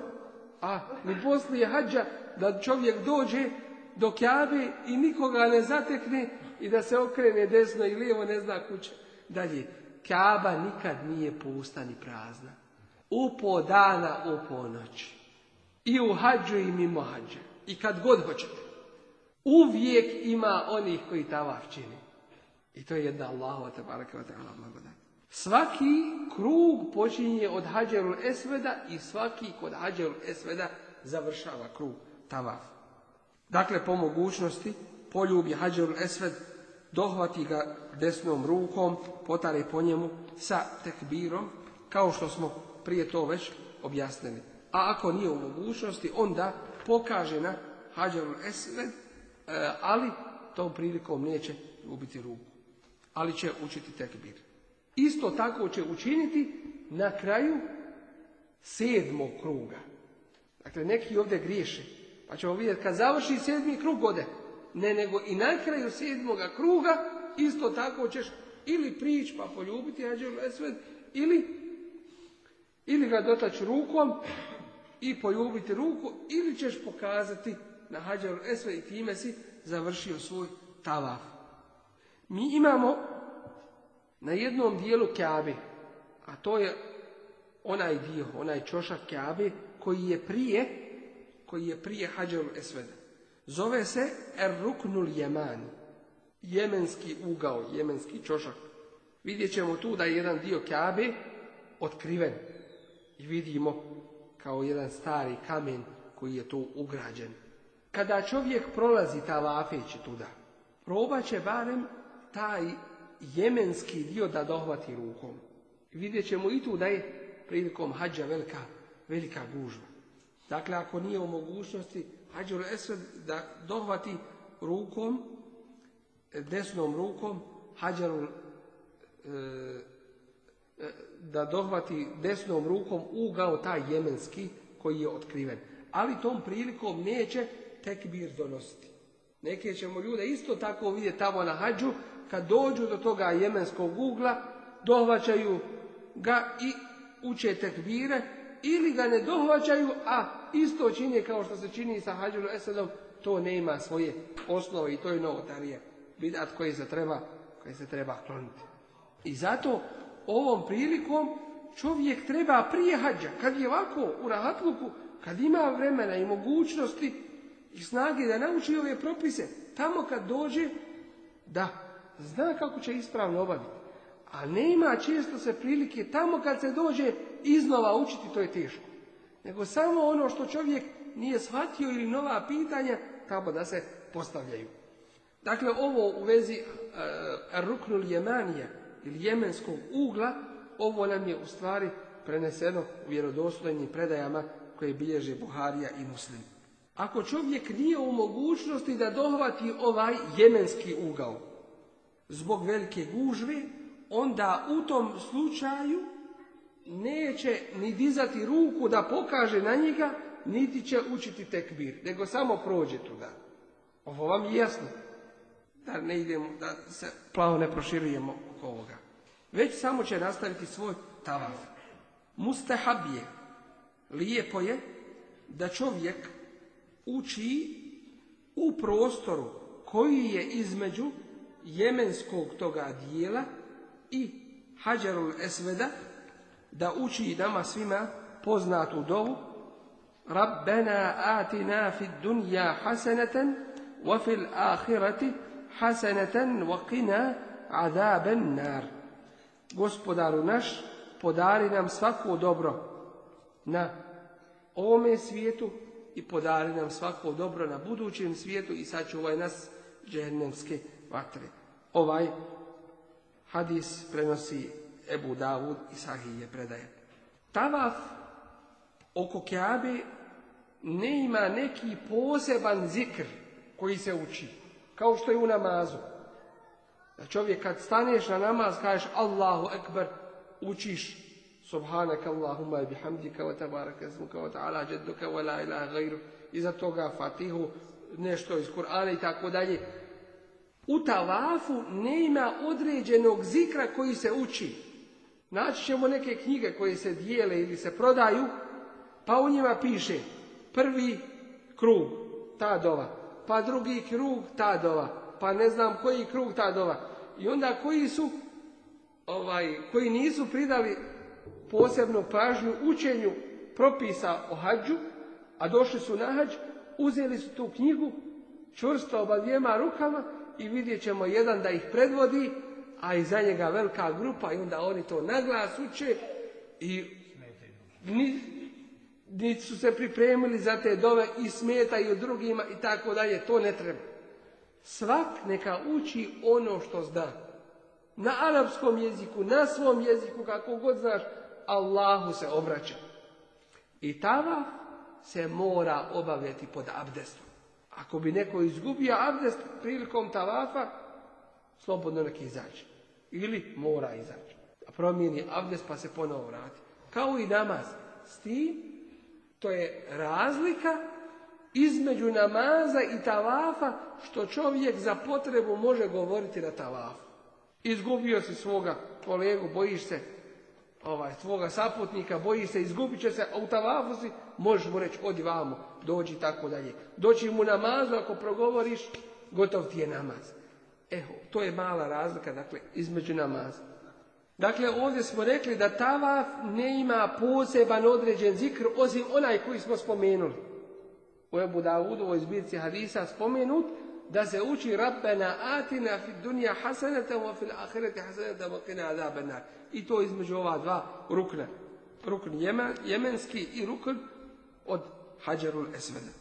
a ni poslije hađa, da čovjek dođe do kjave i nikoga ne zatekne i da se okrene desno i lijevo, ne zna kuće. Dalje, kaba nikad nije pusta ni prazna u dana, u po I u hađu i mimo hađa. I kad god hoćete. Uvijek ima onih koji tavaf čini. I to je jedna Allahova ta'ala blagodat. Svaki krug počinje od hađerul esveda i svaki kod hađerul esveda završava krug tavaf. Dakle, po mogućnosti poljubi hađerul esved, dohvati ga desnom rukom, potare po njemu sa tekbirom, kao što smo prije to već objasnili. A ako nije u mogućnosti, onda pokaže na hađarul esved, e, ali tom prilikom neće ubiti ruku. Ali će učiti tekbir. Isto tako će učiniti na kraju sedmog kruga. Dakle, neki ovdje griješe. Pa ćemo vidjeti, kad završi sedmi krug ode. Ne, nego i na kraju sedmoga kruga isto tako ćeš ili prići pa poljubiti Hađer Esved, ili ili ga dotaći rukom i pojubiti ruku ili ćeš pokazati na hađaru esve i time si završio svoj tavaf. Mi imamo na jednom dijelu Kjabe, a to je onaj dio, onaj čošak Kjabe koji je prije, koji je prije hađaru Esvede. Zove se Erruknul Jemani, jemenski ugao, jemenski čošak. Vidjet ćemo tu da je jedan dio Kjabe otkriven, i vidimo kao jedan stari kamen koji je tu ugrađen. Kada čovjek prolazi lafeći tuda, probat će barem taj jemenski dio da dohvati rukom. Vidjet ćemo i tu da je prilikom hađa velika, velika gužva. Dakle, ako nije u mogućnosti hađul esved da dohvati rukom, desnom rukom, hađarul e, da dohvati desnom rukom ugao taj jemenski koji je otkriven. Ali tom prilikom neće tekbir donositi. Neke ćemo ljude isto tako vidjeti tamo na hađu, kad dođu do toga jemenskog ugla, dohvaćaju ga i uče tekbire, ili ga ne dohvaćaju, a isto čini kao što se čini i sa hađom esedom, to nema svoje osnove i to je novotarije Vidat koji se treba, koji se treba kloniti. I zato ovom prilikom čovjek treba prije hađa, kad je ovako u rahatluku, kad ima vremena i mogućnosti i snage da nauči ove propise, tamo kad dođe, da, zna kako će ispravno obaviti. A ima često se prilike tamo kad se dođe iznova učiti, to je teško. Nego samo ono što čovjek nije shvatio ili nova pitanja, tamo da se postavljaju. Dakle, ovo u vezi ruknuli e, Ruknul ili jemenskog ugla, ovo nam je u stvari preneseno u vjerodostojnim predajama koje bilježe Buharija i Muslim. Ako čovjek nije u mogućnosti da dohvati ovaj jemenski ugao zbog velike gužve, onda u tom slučaju neće ni dizati ruku da pokaže na njega, niti će učiti tekbir, nego samo prođe tuda. Ovo vam je jasno. Da ne idemo, da se plavo ne proširujemo ovoga. Već samo će nastaviti svoj tavaf. Mustahab je, lijepo je da čovjek uči u prostoru koji je između jemenskog toga dijela i hađarul esveda da uči nama svima poznatu dovu Rabbena atina fid dunja hasanatan wa fil ahirati hasanatan wa qina azaben nar. Gospodaru naš, podari nam svako dobro na ovome svijetu i podari nam svako dobro na budućem svijetu i sačuvaj nas džehennemske vatre. Ovaj hadis prenosi Ebu Davud i Sahije predaje. Tavaf oko Kjabe ne ima neki poseban zikr koji se uči, kao što je u namazu. Da čovjek kad staneš na namaz, kažeš Allahu Ekber, učiš Subhanak Allahumma i bihamdika wa tabaraka wa ta'ala jadduka wa la ilaha gajru. Iza toga Fatihu, nešto iz Kur'ana i tako dalje. U tavafu nema određenog zikra koji se uči. Naći ćemo neke knjige koje se dijele ili se prodaju, pa u njima piše prvi krug, ta dova, pa drugi krug, ta dova, pa ne znam koji krug ta dova. I onda koji su, ovaj, koji nisu pridali posebnu pažnju učenju propisa o hađu, a došli su na hađ, uzeli su tu knjigu, čvrsto oba dvijema rukama i vidjet ćemo jedan da ih predvodi, a iza njega velika grupa i onda oni to naglas uče i ni, niti su se pripremili za te dove i smetaju drugima i tako dalje, to ne treba. Svak neka uči ono što zna. Na arapskom jeziku, na svom jeziku, kako god znaš, Allahu se obraća. I tava se mora obavljati pod abdestom. Ako bi neko izgubio abdest prilikom tavafa, slobodno neki izađe. Ili mora izaći. A promijeni abdest pa se ponovo vrati. Kao i namaz. S tim, to je razlika između namaza i tavafa što čovjek za potrebu može govoriti na tavafu. Izgubio si svoga kolegu, bojiš se ovaj, svoga saputnika, bojiš se, izgubit će se, a u tavafu si možeš mu reći odi vamo, dođi tako dalje. Doći mu namazu ako progovoriš, gotov ti je namaz. Eho, to je mala razlika dakle, između namaza. Dakle, ovdje smo rekli da tavaf ne ima poseban određen zikr, osim onaj koji smo spomenuli u Ebu Daudu, u izbirci hadisa spomenut, da se uči Rabbena atina fi dunja hasanata wa fil ahireti hasanata wa I to između ova dva rukna. Rukn jemen, jemenski i rukn od Hađarul Esveda.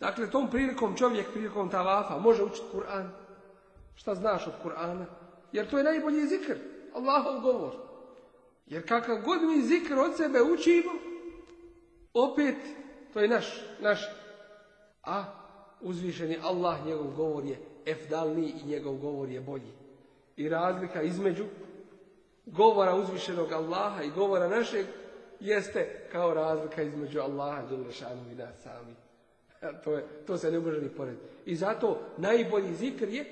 Dakle, tom prilikom čovjek, prilikom tavafa, može učiti Kur'an. Šta znaš od Kur'ana? Jer to je najbolji zikr, Allahov govor. Jer kakav god mi zikr od sebe učimo, opet, to je naš, naš a uzvišeni Allah njegov govor je efdalni i njegov govor je bolji. I razlika između govora uzvišenog Allaha i govora našeg jeste kao razlika između Allaha i nas sami. To, je, to se ne može ni pored. I zato najbolji zikr je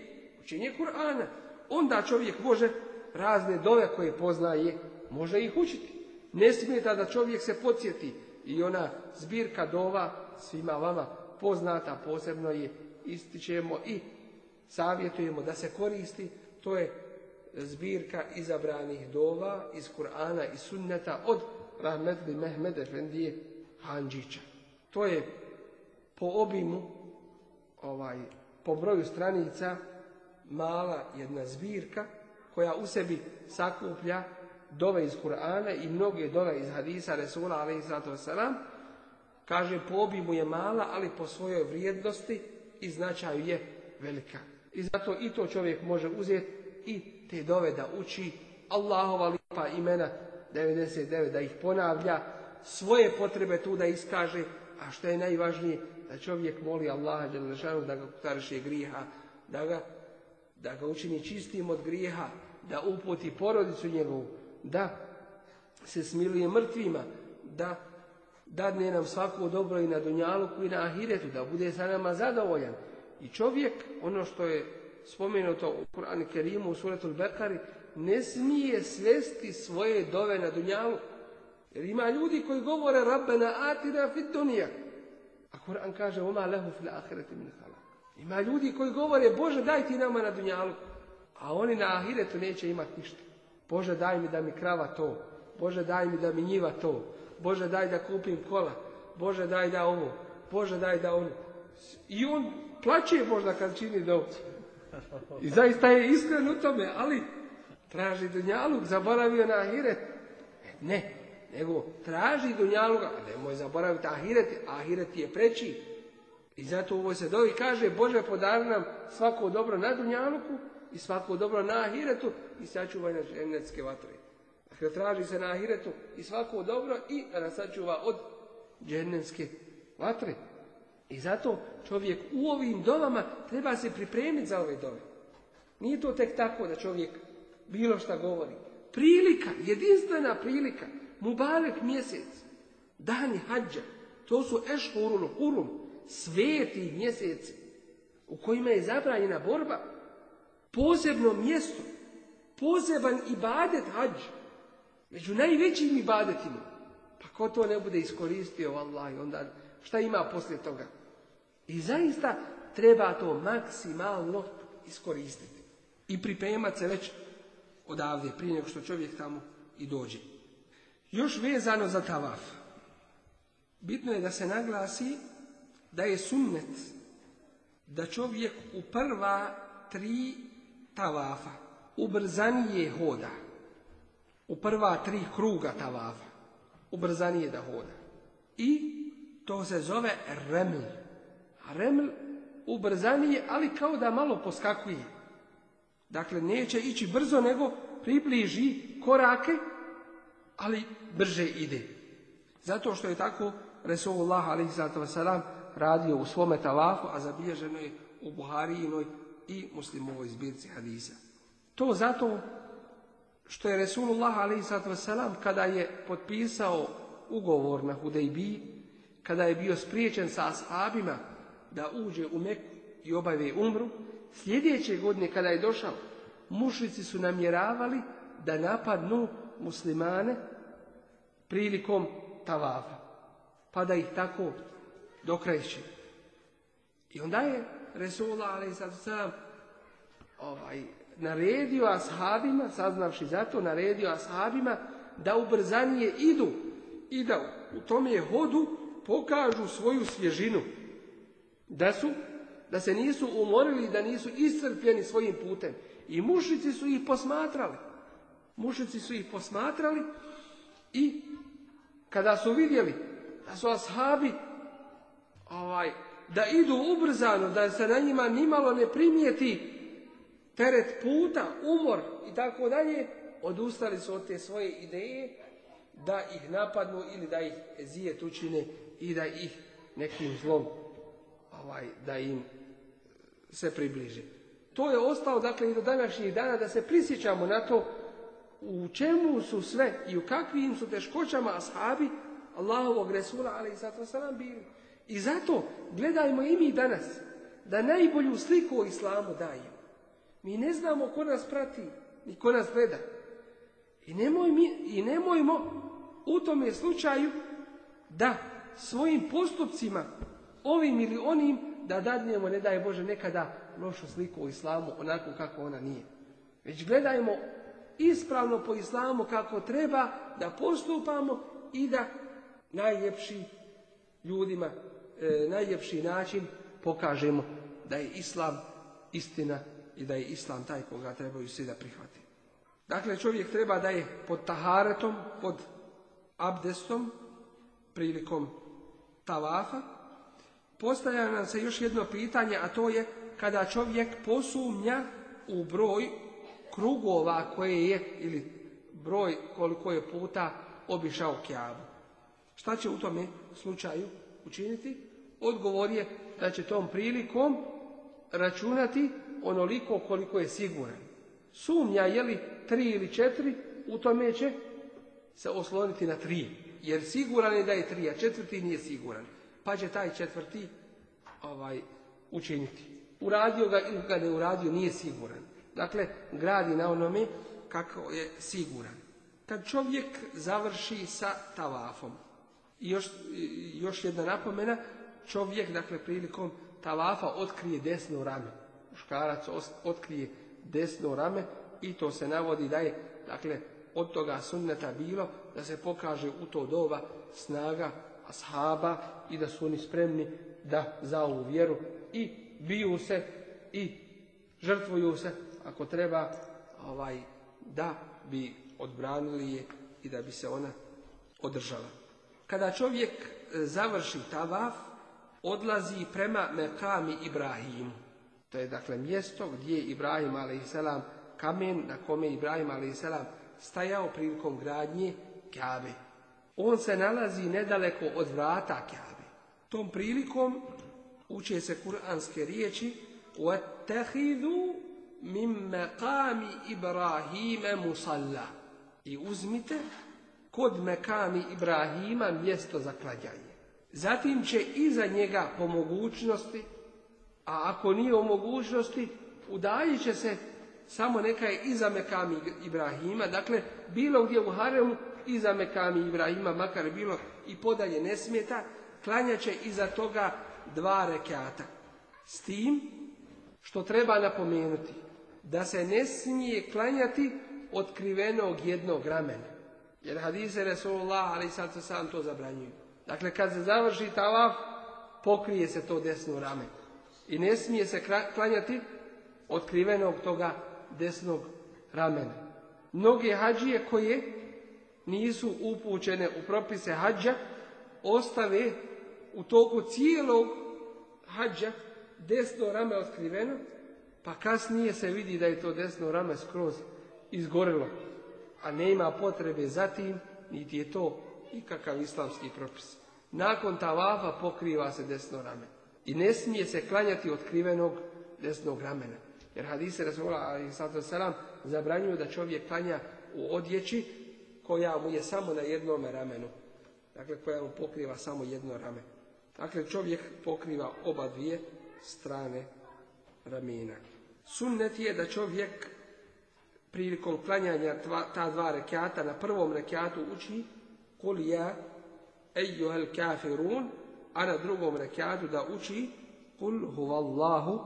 učenje Kur'ana. Onda čovjek može razne dove koje poznaje, može ih učiti. Ne smije da čovjek se podsjeti i ona zbirka dova svima vama poznata, posebno je ističemo i savjetujemo da se koristi, to je zbirka izabranih dova iz Kur'ana i Sunneta od Rahmetli Mehmed Efendije Hanđića. To je po obimu, ovaj, po broju stranica, mala jedna zbirka koja u sebi sakuplja dove iz Kur'ana i mnoge dove iz hadisa Resula alaihi Kaže, po obimu je mala, ali po svojoj vrijednosti i značaju je velika. I zato i to čovjek može uzeti i te dove da uči Allahova lipa imena 99, da ih ponavlja, svoje potrebe tu da iskaže, a što je najvažnije, da čovjek moli Allaha da ga kutariše griha, da ga, da ga učini čistim od griha, da uputi porodicu njegovu, da se smiluje mrtvima, da dadne nam svako dobro i na Dunjalu i na Ahiretu, da bude sa nama zadovoljan. I čovjek, ono što je spomenuto u Kur'an Kerimu, u suratul Bekari, ne smije svesti svoje dove na Dunjalu, Jer ima ljudi koji govore Rabbena atina fit dunija. A Kur'an kaže Oma lehu fil ahireti min Ima ljudi koji govore Bože daj ti nama na Dunjalu, A oni na Ahiretu neće imati ništa. Bože daj mi da mi krava to. Bože daj mi da mi njiva to. Bože daj da kupim kola, Bože daj da ovo, Bože daj da ono. I on plaće možda kad čini dovu. I zaista je iskren u tome, ali traži dunjaluk, zaboravio na ahiret. E, ne, nego traži Dunjaluk, nemoj zaboraviti ahiret, ahiret je preći. I zato ovo se dovi kaže, Bože podari nam svako dobro na dunjaluku i svako dobro na ahiretu i sačuvaj na ženecke vatre. Dakle, traži se na ahiretu i svako dobro i da sačuva od džernenske vatre. I zato čovjek u ovim dovama treba se pripremiti za ove dove. Nije to tek tako da čovjek bilo šta govori. Prilika, jedinstvena prilika, Mubarek mjesec, dani hađa, to su ešhurul hurum, sveti mjeseci u kojima je zabranjena borba, posebno mjesto, poseban ibadet hađa. Među najvećim ibadetima. Pa ko to ne bude iskoristio, Allah, onda šta ima poslije toga? I zaista treba to maksimalno iskoristiti. I pripremat se već odavde, prije nego što čovjek tamo i dođe. Još vezano za tavaf. Bitno je da se naglasi da je sunnet da čovjek u prva tri tavafa ubrzanije hoda u prva tri kruga tavafa, ubrzanije da hoda. I to se zove reml. Reml ubrzanije, ali kao da malo poskakuje. Dakle, neće ići brzo, nego približi korake, ali brže ide. Zato što je tako Resulullah a.s. radio u svome tavafu a zabilježeno je u Buharijinoj i muslimovoj zbirci hadisa. To zato što je Resulullah a.s. kada je potpisao ugovor na hudejbi, kada je bio spriječen sa ashabima da uđe u Meku i obave umru, sljedeće godine kada je došao, mušnici su namjeravali da napadnu muslimane prilikom tavafa, pa da ih tako dokreće. I onda je Resulullah a.s. ovaj, naredio ashabima, saznavši zato, naredio ashabima da ubrzanije idu i da u tome hodu pokažu svoju svježinu. Da su, da se nisu umorili da nisu iscrpljeni svojim putem. I mušici su ih posmatrali. Mušici su ih posmatrali i kada su vidjeli da su ashabi ovaj, da idu ubrzano, da se na njima nimalo ne primijeti teret puta, umor i tako dalje, odustali su od te svoje ideje da ih napadnu ili da ih zije tučine i da ih nekim zlom ovaj, da im e, se približi. To je ostao, dakle i do današnjih dana da se prisjećamo na to u čemu su sve i u kakvim su teškoćama ashabi Allahovog Resula ali i zato sam bili. I zato gledajmo i mi danas da najbolju sliku o islamu dajemo. Mi ne znamo ko nas prati i ko nas gleda. I, nemoj mi, I nemojmo u tome slučaju da svojim postupcima, ovim ili onim, da dadnjemo, ne daj Bože, nekada lošu sliku o islamu, onako kako ona nije. Već gledajmo ispravno po islamu kako treba, da postupamo i da najljepši ljudima, e, najljepši način pokažemo da je islam istina i da je islam taj koga trebaju svi da prihvati. Dakle, čovjek treba da je pod taharetom, pod abdestom, prilikom tavafa, postavlja nam se još jedno pitanje, a to je kada čovjek posumnja u broj krugova koje je, ili broj koliko je puta obišao kjavu. Šta će u tome slučaju učiniti? Odgovor je da će tom prilikom računati onoliko koliko je siguran. Sumnja je li tri ili četiri, u tome će se osloniti na tri. Jer siguran je da je tri, a četvrti nije siguran. Pa će taj četvrti ovaj, učiniti. Uradio ga ili ga ne uradio, nije siguran. Dakle, gradi na onome kako je siguran. Kad čovjek završi sa tavafom, i još, još jedna napomena, čovjek, dakle, prilikom tavafa otkrije desno rame muškarac otkrije desno rame i to se navodi da je dakle od toga sunneta bilo da se pokaže u to doba snaga ashaba i da su oni spremni da za ovu vjeru i biju se i žrtvuju se ako treba ovaj da bi odbranili je i da bi se ona održala. Kada čovjek e, završi tavaf, odlazi prema Mekami Ibrahimu. To je dakle mjesto gdje je Ibrahim a.s. kamen na kome je Ibrahim a.s. stajao prilikom gradnje kjave. On se nalazi nedaleko od vrata kjave. Tom prilikom uče se kuranske riječi وَتَّهِذُ مِمْ مَقَامِ إِبْرَاهِيمَ مُصَلَّا I uzmite kod mekami Ibrahima mjesto za Zatim će iza njega po mogućnosti a ako nije u mogućnosti, udaljit će se samo neka je iza Mekami Ibrahima, dakle bilo gdje u Haremu iza Mekami Ibrahima, makar bilo i podalje ne smeta, klanjat će iza toga dva rekata. S tim što treba napomenuti da se ne smije klanjati otkrivenog jednog ramena. Jer hadise Resulullah, ali sad se sam to zabranjuju. Dakle, kad se završi talaf, pokrije se to desno rame i ne smije se klanjati otkrivenog toga desnog ramena. Mnoge hađije koje nisu upućene u propise hađa, ostave u toku cijelog hađa desno rame otkriveno, pa kasnije se vidi da je to desno rame skroz izgorelo, a nema potrebe za tim, niti je to ikakav islamski propis. Nakon tavafa pokriva se desno rame. I ne smije se klanjati otkrivenog desnog ramena. Jer hadise Rasula Sallam zabranjuju da čovjek klanja u odjeći koja mu je samo na jednom ramenu. Dakle, koja mu pokriva samo jedno rame. Dakle, čovjek pokriva oba dvije strane ramena. Sunnet je da čovjek prilikom klanjanja ta dva rekiata na prvom rekiatu uči kul ja ejuhel kafirun a na drugom rekiatu da uči kul huvallahu,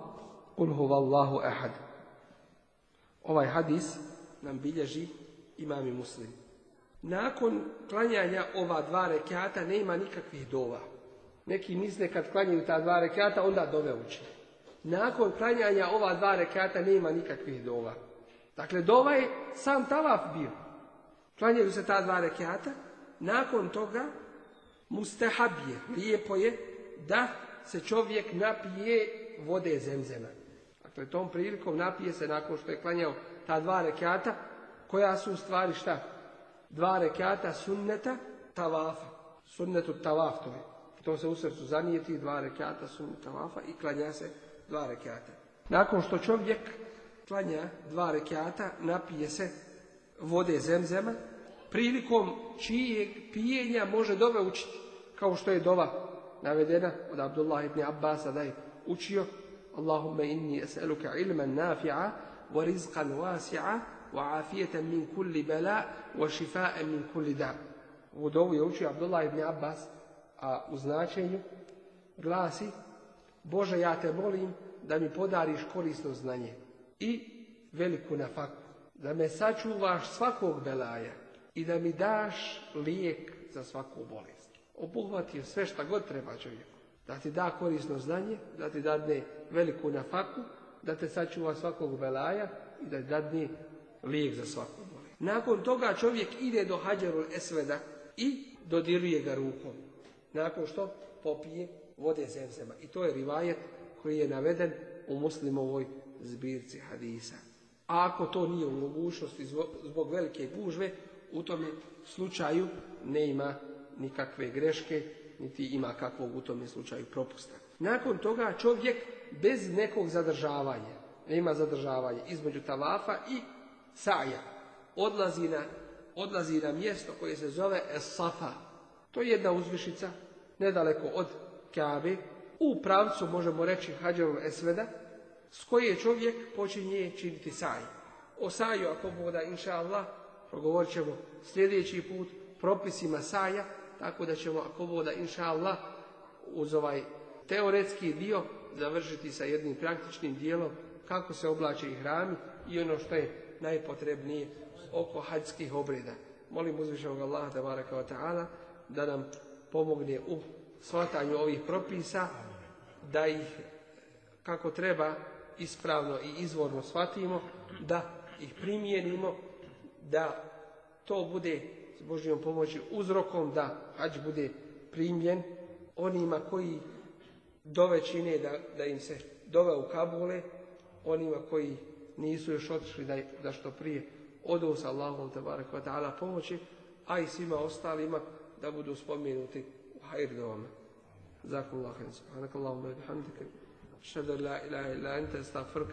kul huvallahu ehad Ovaj hadis nam bilježi imami muslim. Nakon klanjanja ova dva rekiata nema nikakvih dova. Neki misle kad klanjaju ta dva rekiata, onda dove uči. Nakon klanjanja ova dva rekiata nema nikakvih dova. Dakle, dova je sam tavaf bio. Klanjaju se ta dva rekiata, nakon toga mustahab je, lijepo je da se čovjek napije vode zemzema. Dakle, tom prilikom napije se nakon što je klanjao ta dva rekata, koja su u stvari šta? Dva rekata sunneta tavafa. Sunnetu tavaf to je. To se u srcu zanijeti, dva rekata sunneta tavafa i klanja se dva rekata. Nakon što čovjek klanja dva rekata, napije se vode zemzema, prilikom čijeg pijenja može dove učiti. Kao što je dova navedena od Abdullah ibn Abbas da je učio Allahumme inni es'aluka ilman nafi'a wa rizqan wasi'a wa min kulli bela wa šifa'an min kulli da. u dovu je učio Abdullah ibn Abbas, a u značenju glasi Bože ja te molim da mi podariš korisno znanje i veliku nafaku, da me sačuvaš svakog belaja i da mi daš lijek za svaku bolest. Obuhvati sve šta god treba čovjeku. Da ti da korisno znanje, da ti dadne veliku nafaku, da te sačuva svakog belaja i da ti dadne lijek za svaku bolest. Nakon toga čovjek ide do hađarul esveda i dodiruje ga rukom. Nakon što popije vode zemzema. I to je rivajet koji je naveden u muslimovoj zbirci hadisa. A ako to nije u mogućnosti zbog velike gužve, u tome slučaju ne ima nikakve greške, niti ima kakvog u tome slučaju propusta. Nakon toga čovjek bez nekog zadržavanja, nema zadržavanja između tavafa i saja, odlazi na, odlazi na mjesto koje se zove esafa. To je jedna uzvišica nedaleko od Kabe, u pravcu možemo reći Hadjarul Esveda, s koje čovjek počinje činiti saj. O saju, ako Bog inša Allah, progovorit ćemo sljedeći put propisima saja, tako da ćemo ako voda inša Allah uz ovaj teoretski dio završiti sa jednim praktičnim dijelom kako se oblači i i ono što je najpotrebnije oko hađskih obreda. Molim uzvišenog Allaha da ta'ala da nam pomogne u shvatanju ovih propisa, da ih kako treba ispravno i izvorno shvatimo, da ih primijenimo da to bude s Božijom pomoći uzrokom da hađ bude primljen onima koji dove čine da, da im se dove u Kabule, onima koji nisu još otišli da, da što prije odu sa Allahom ta'ala pomoći, a i svima ostalima da budu spomenuti u hajrdovama. Zakon Allah, la ilaha ila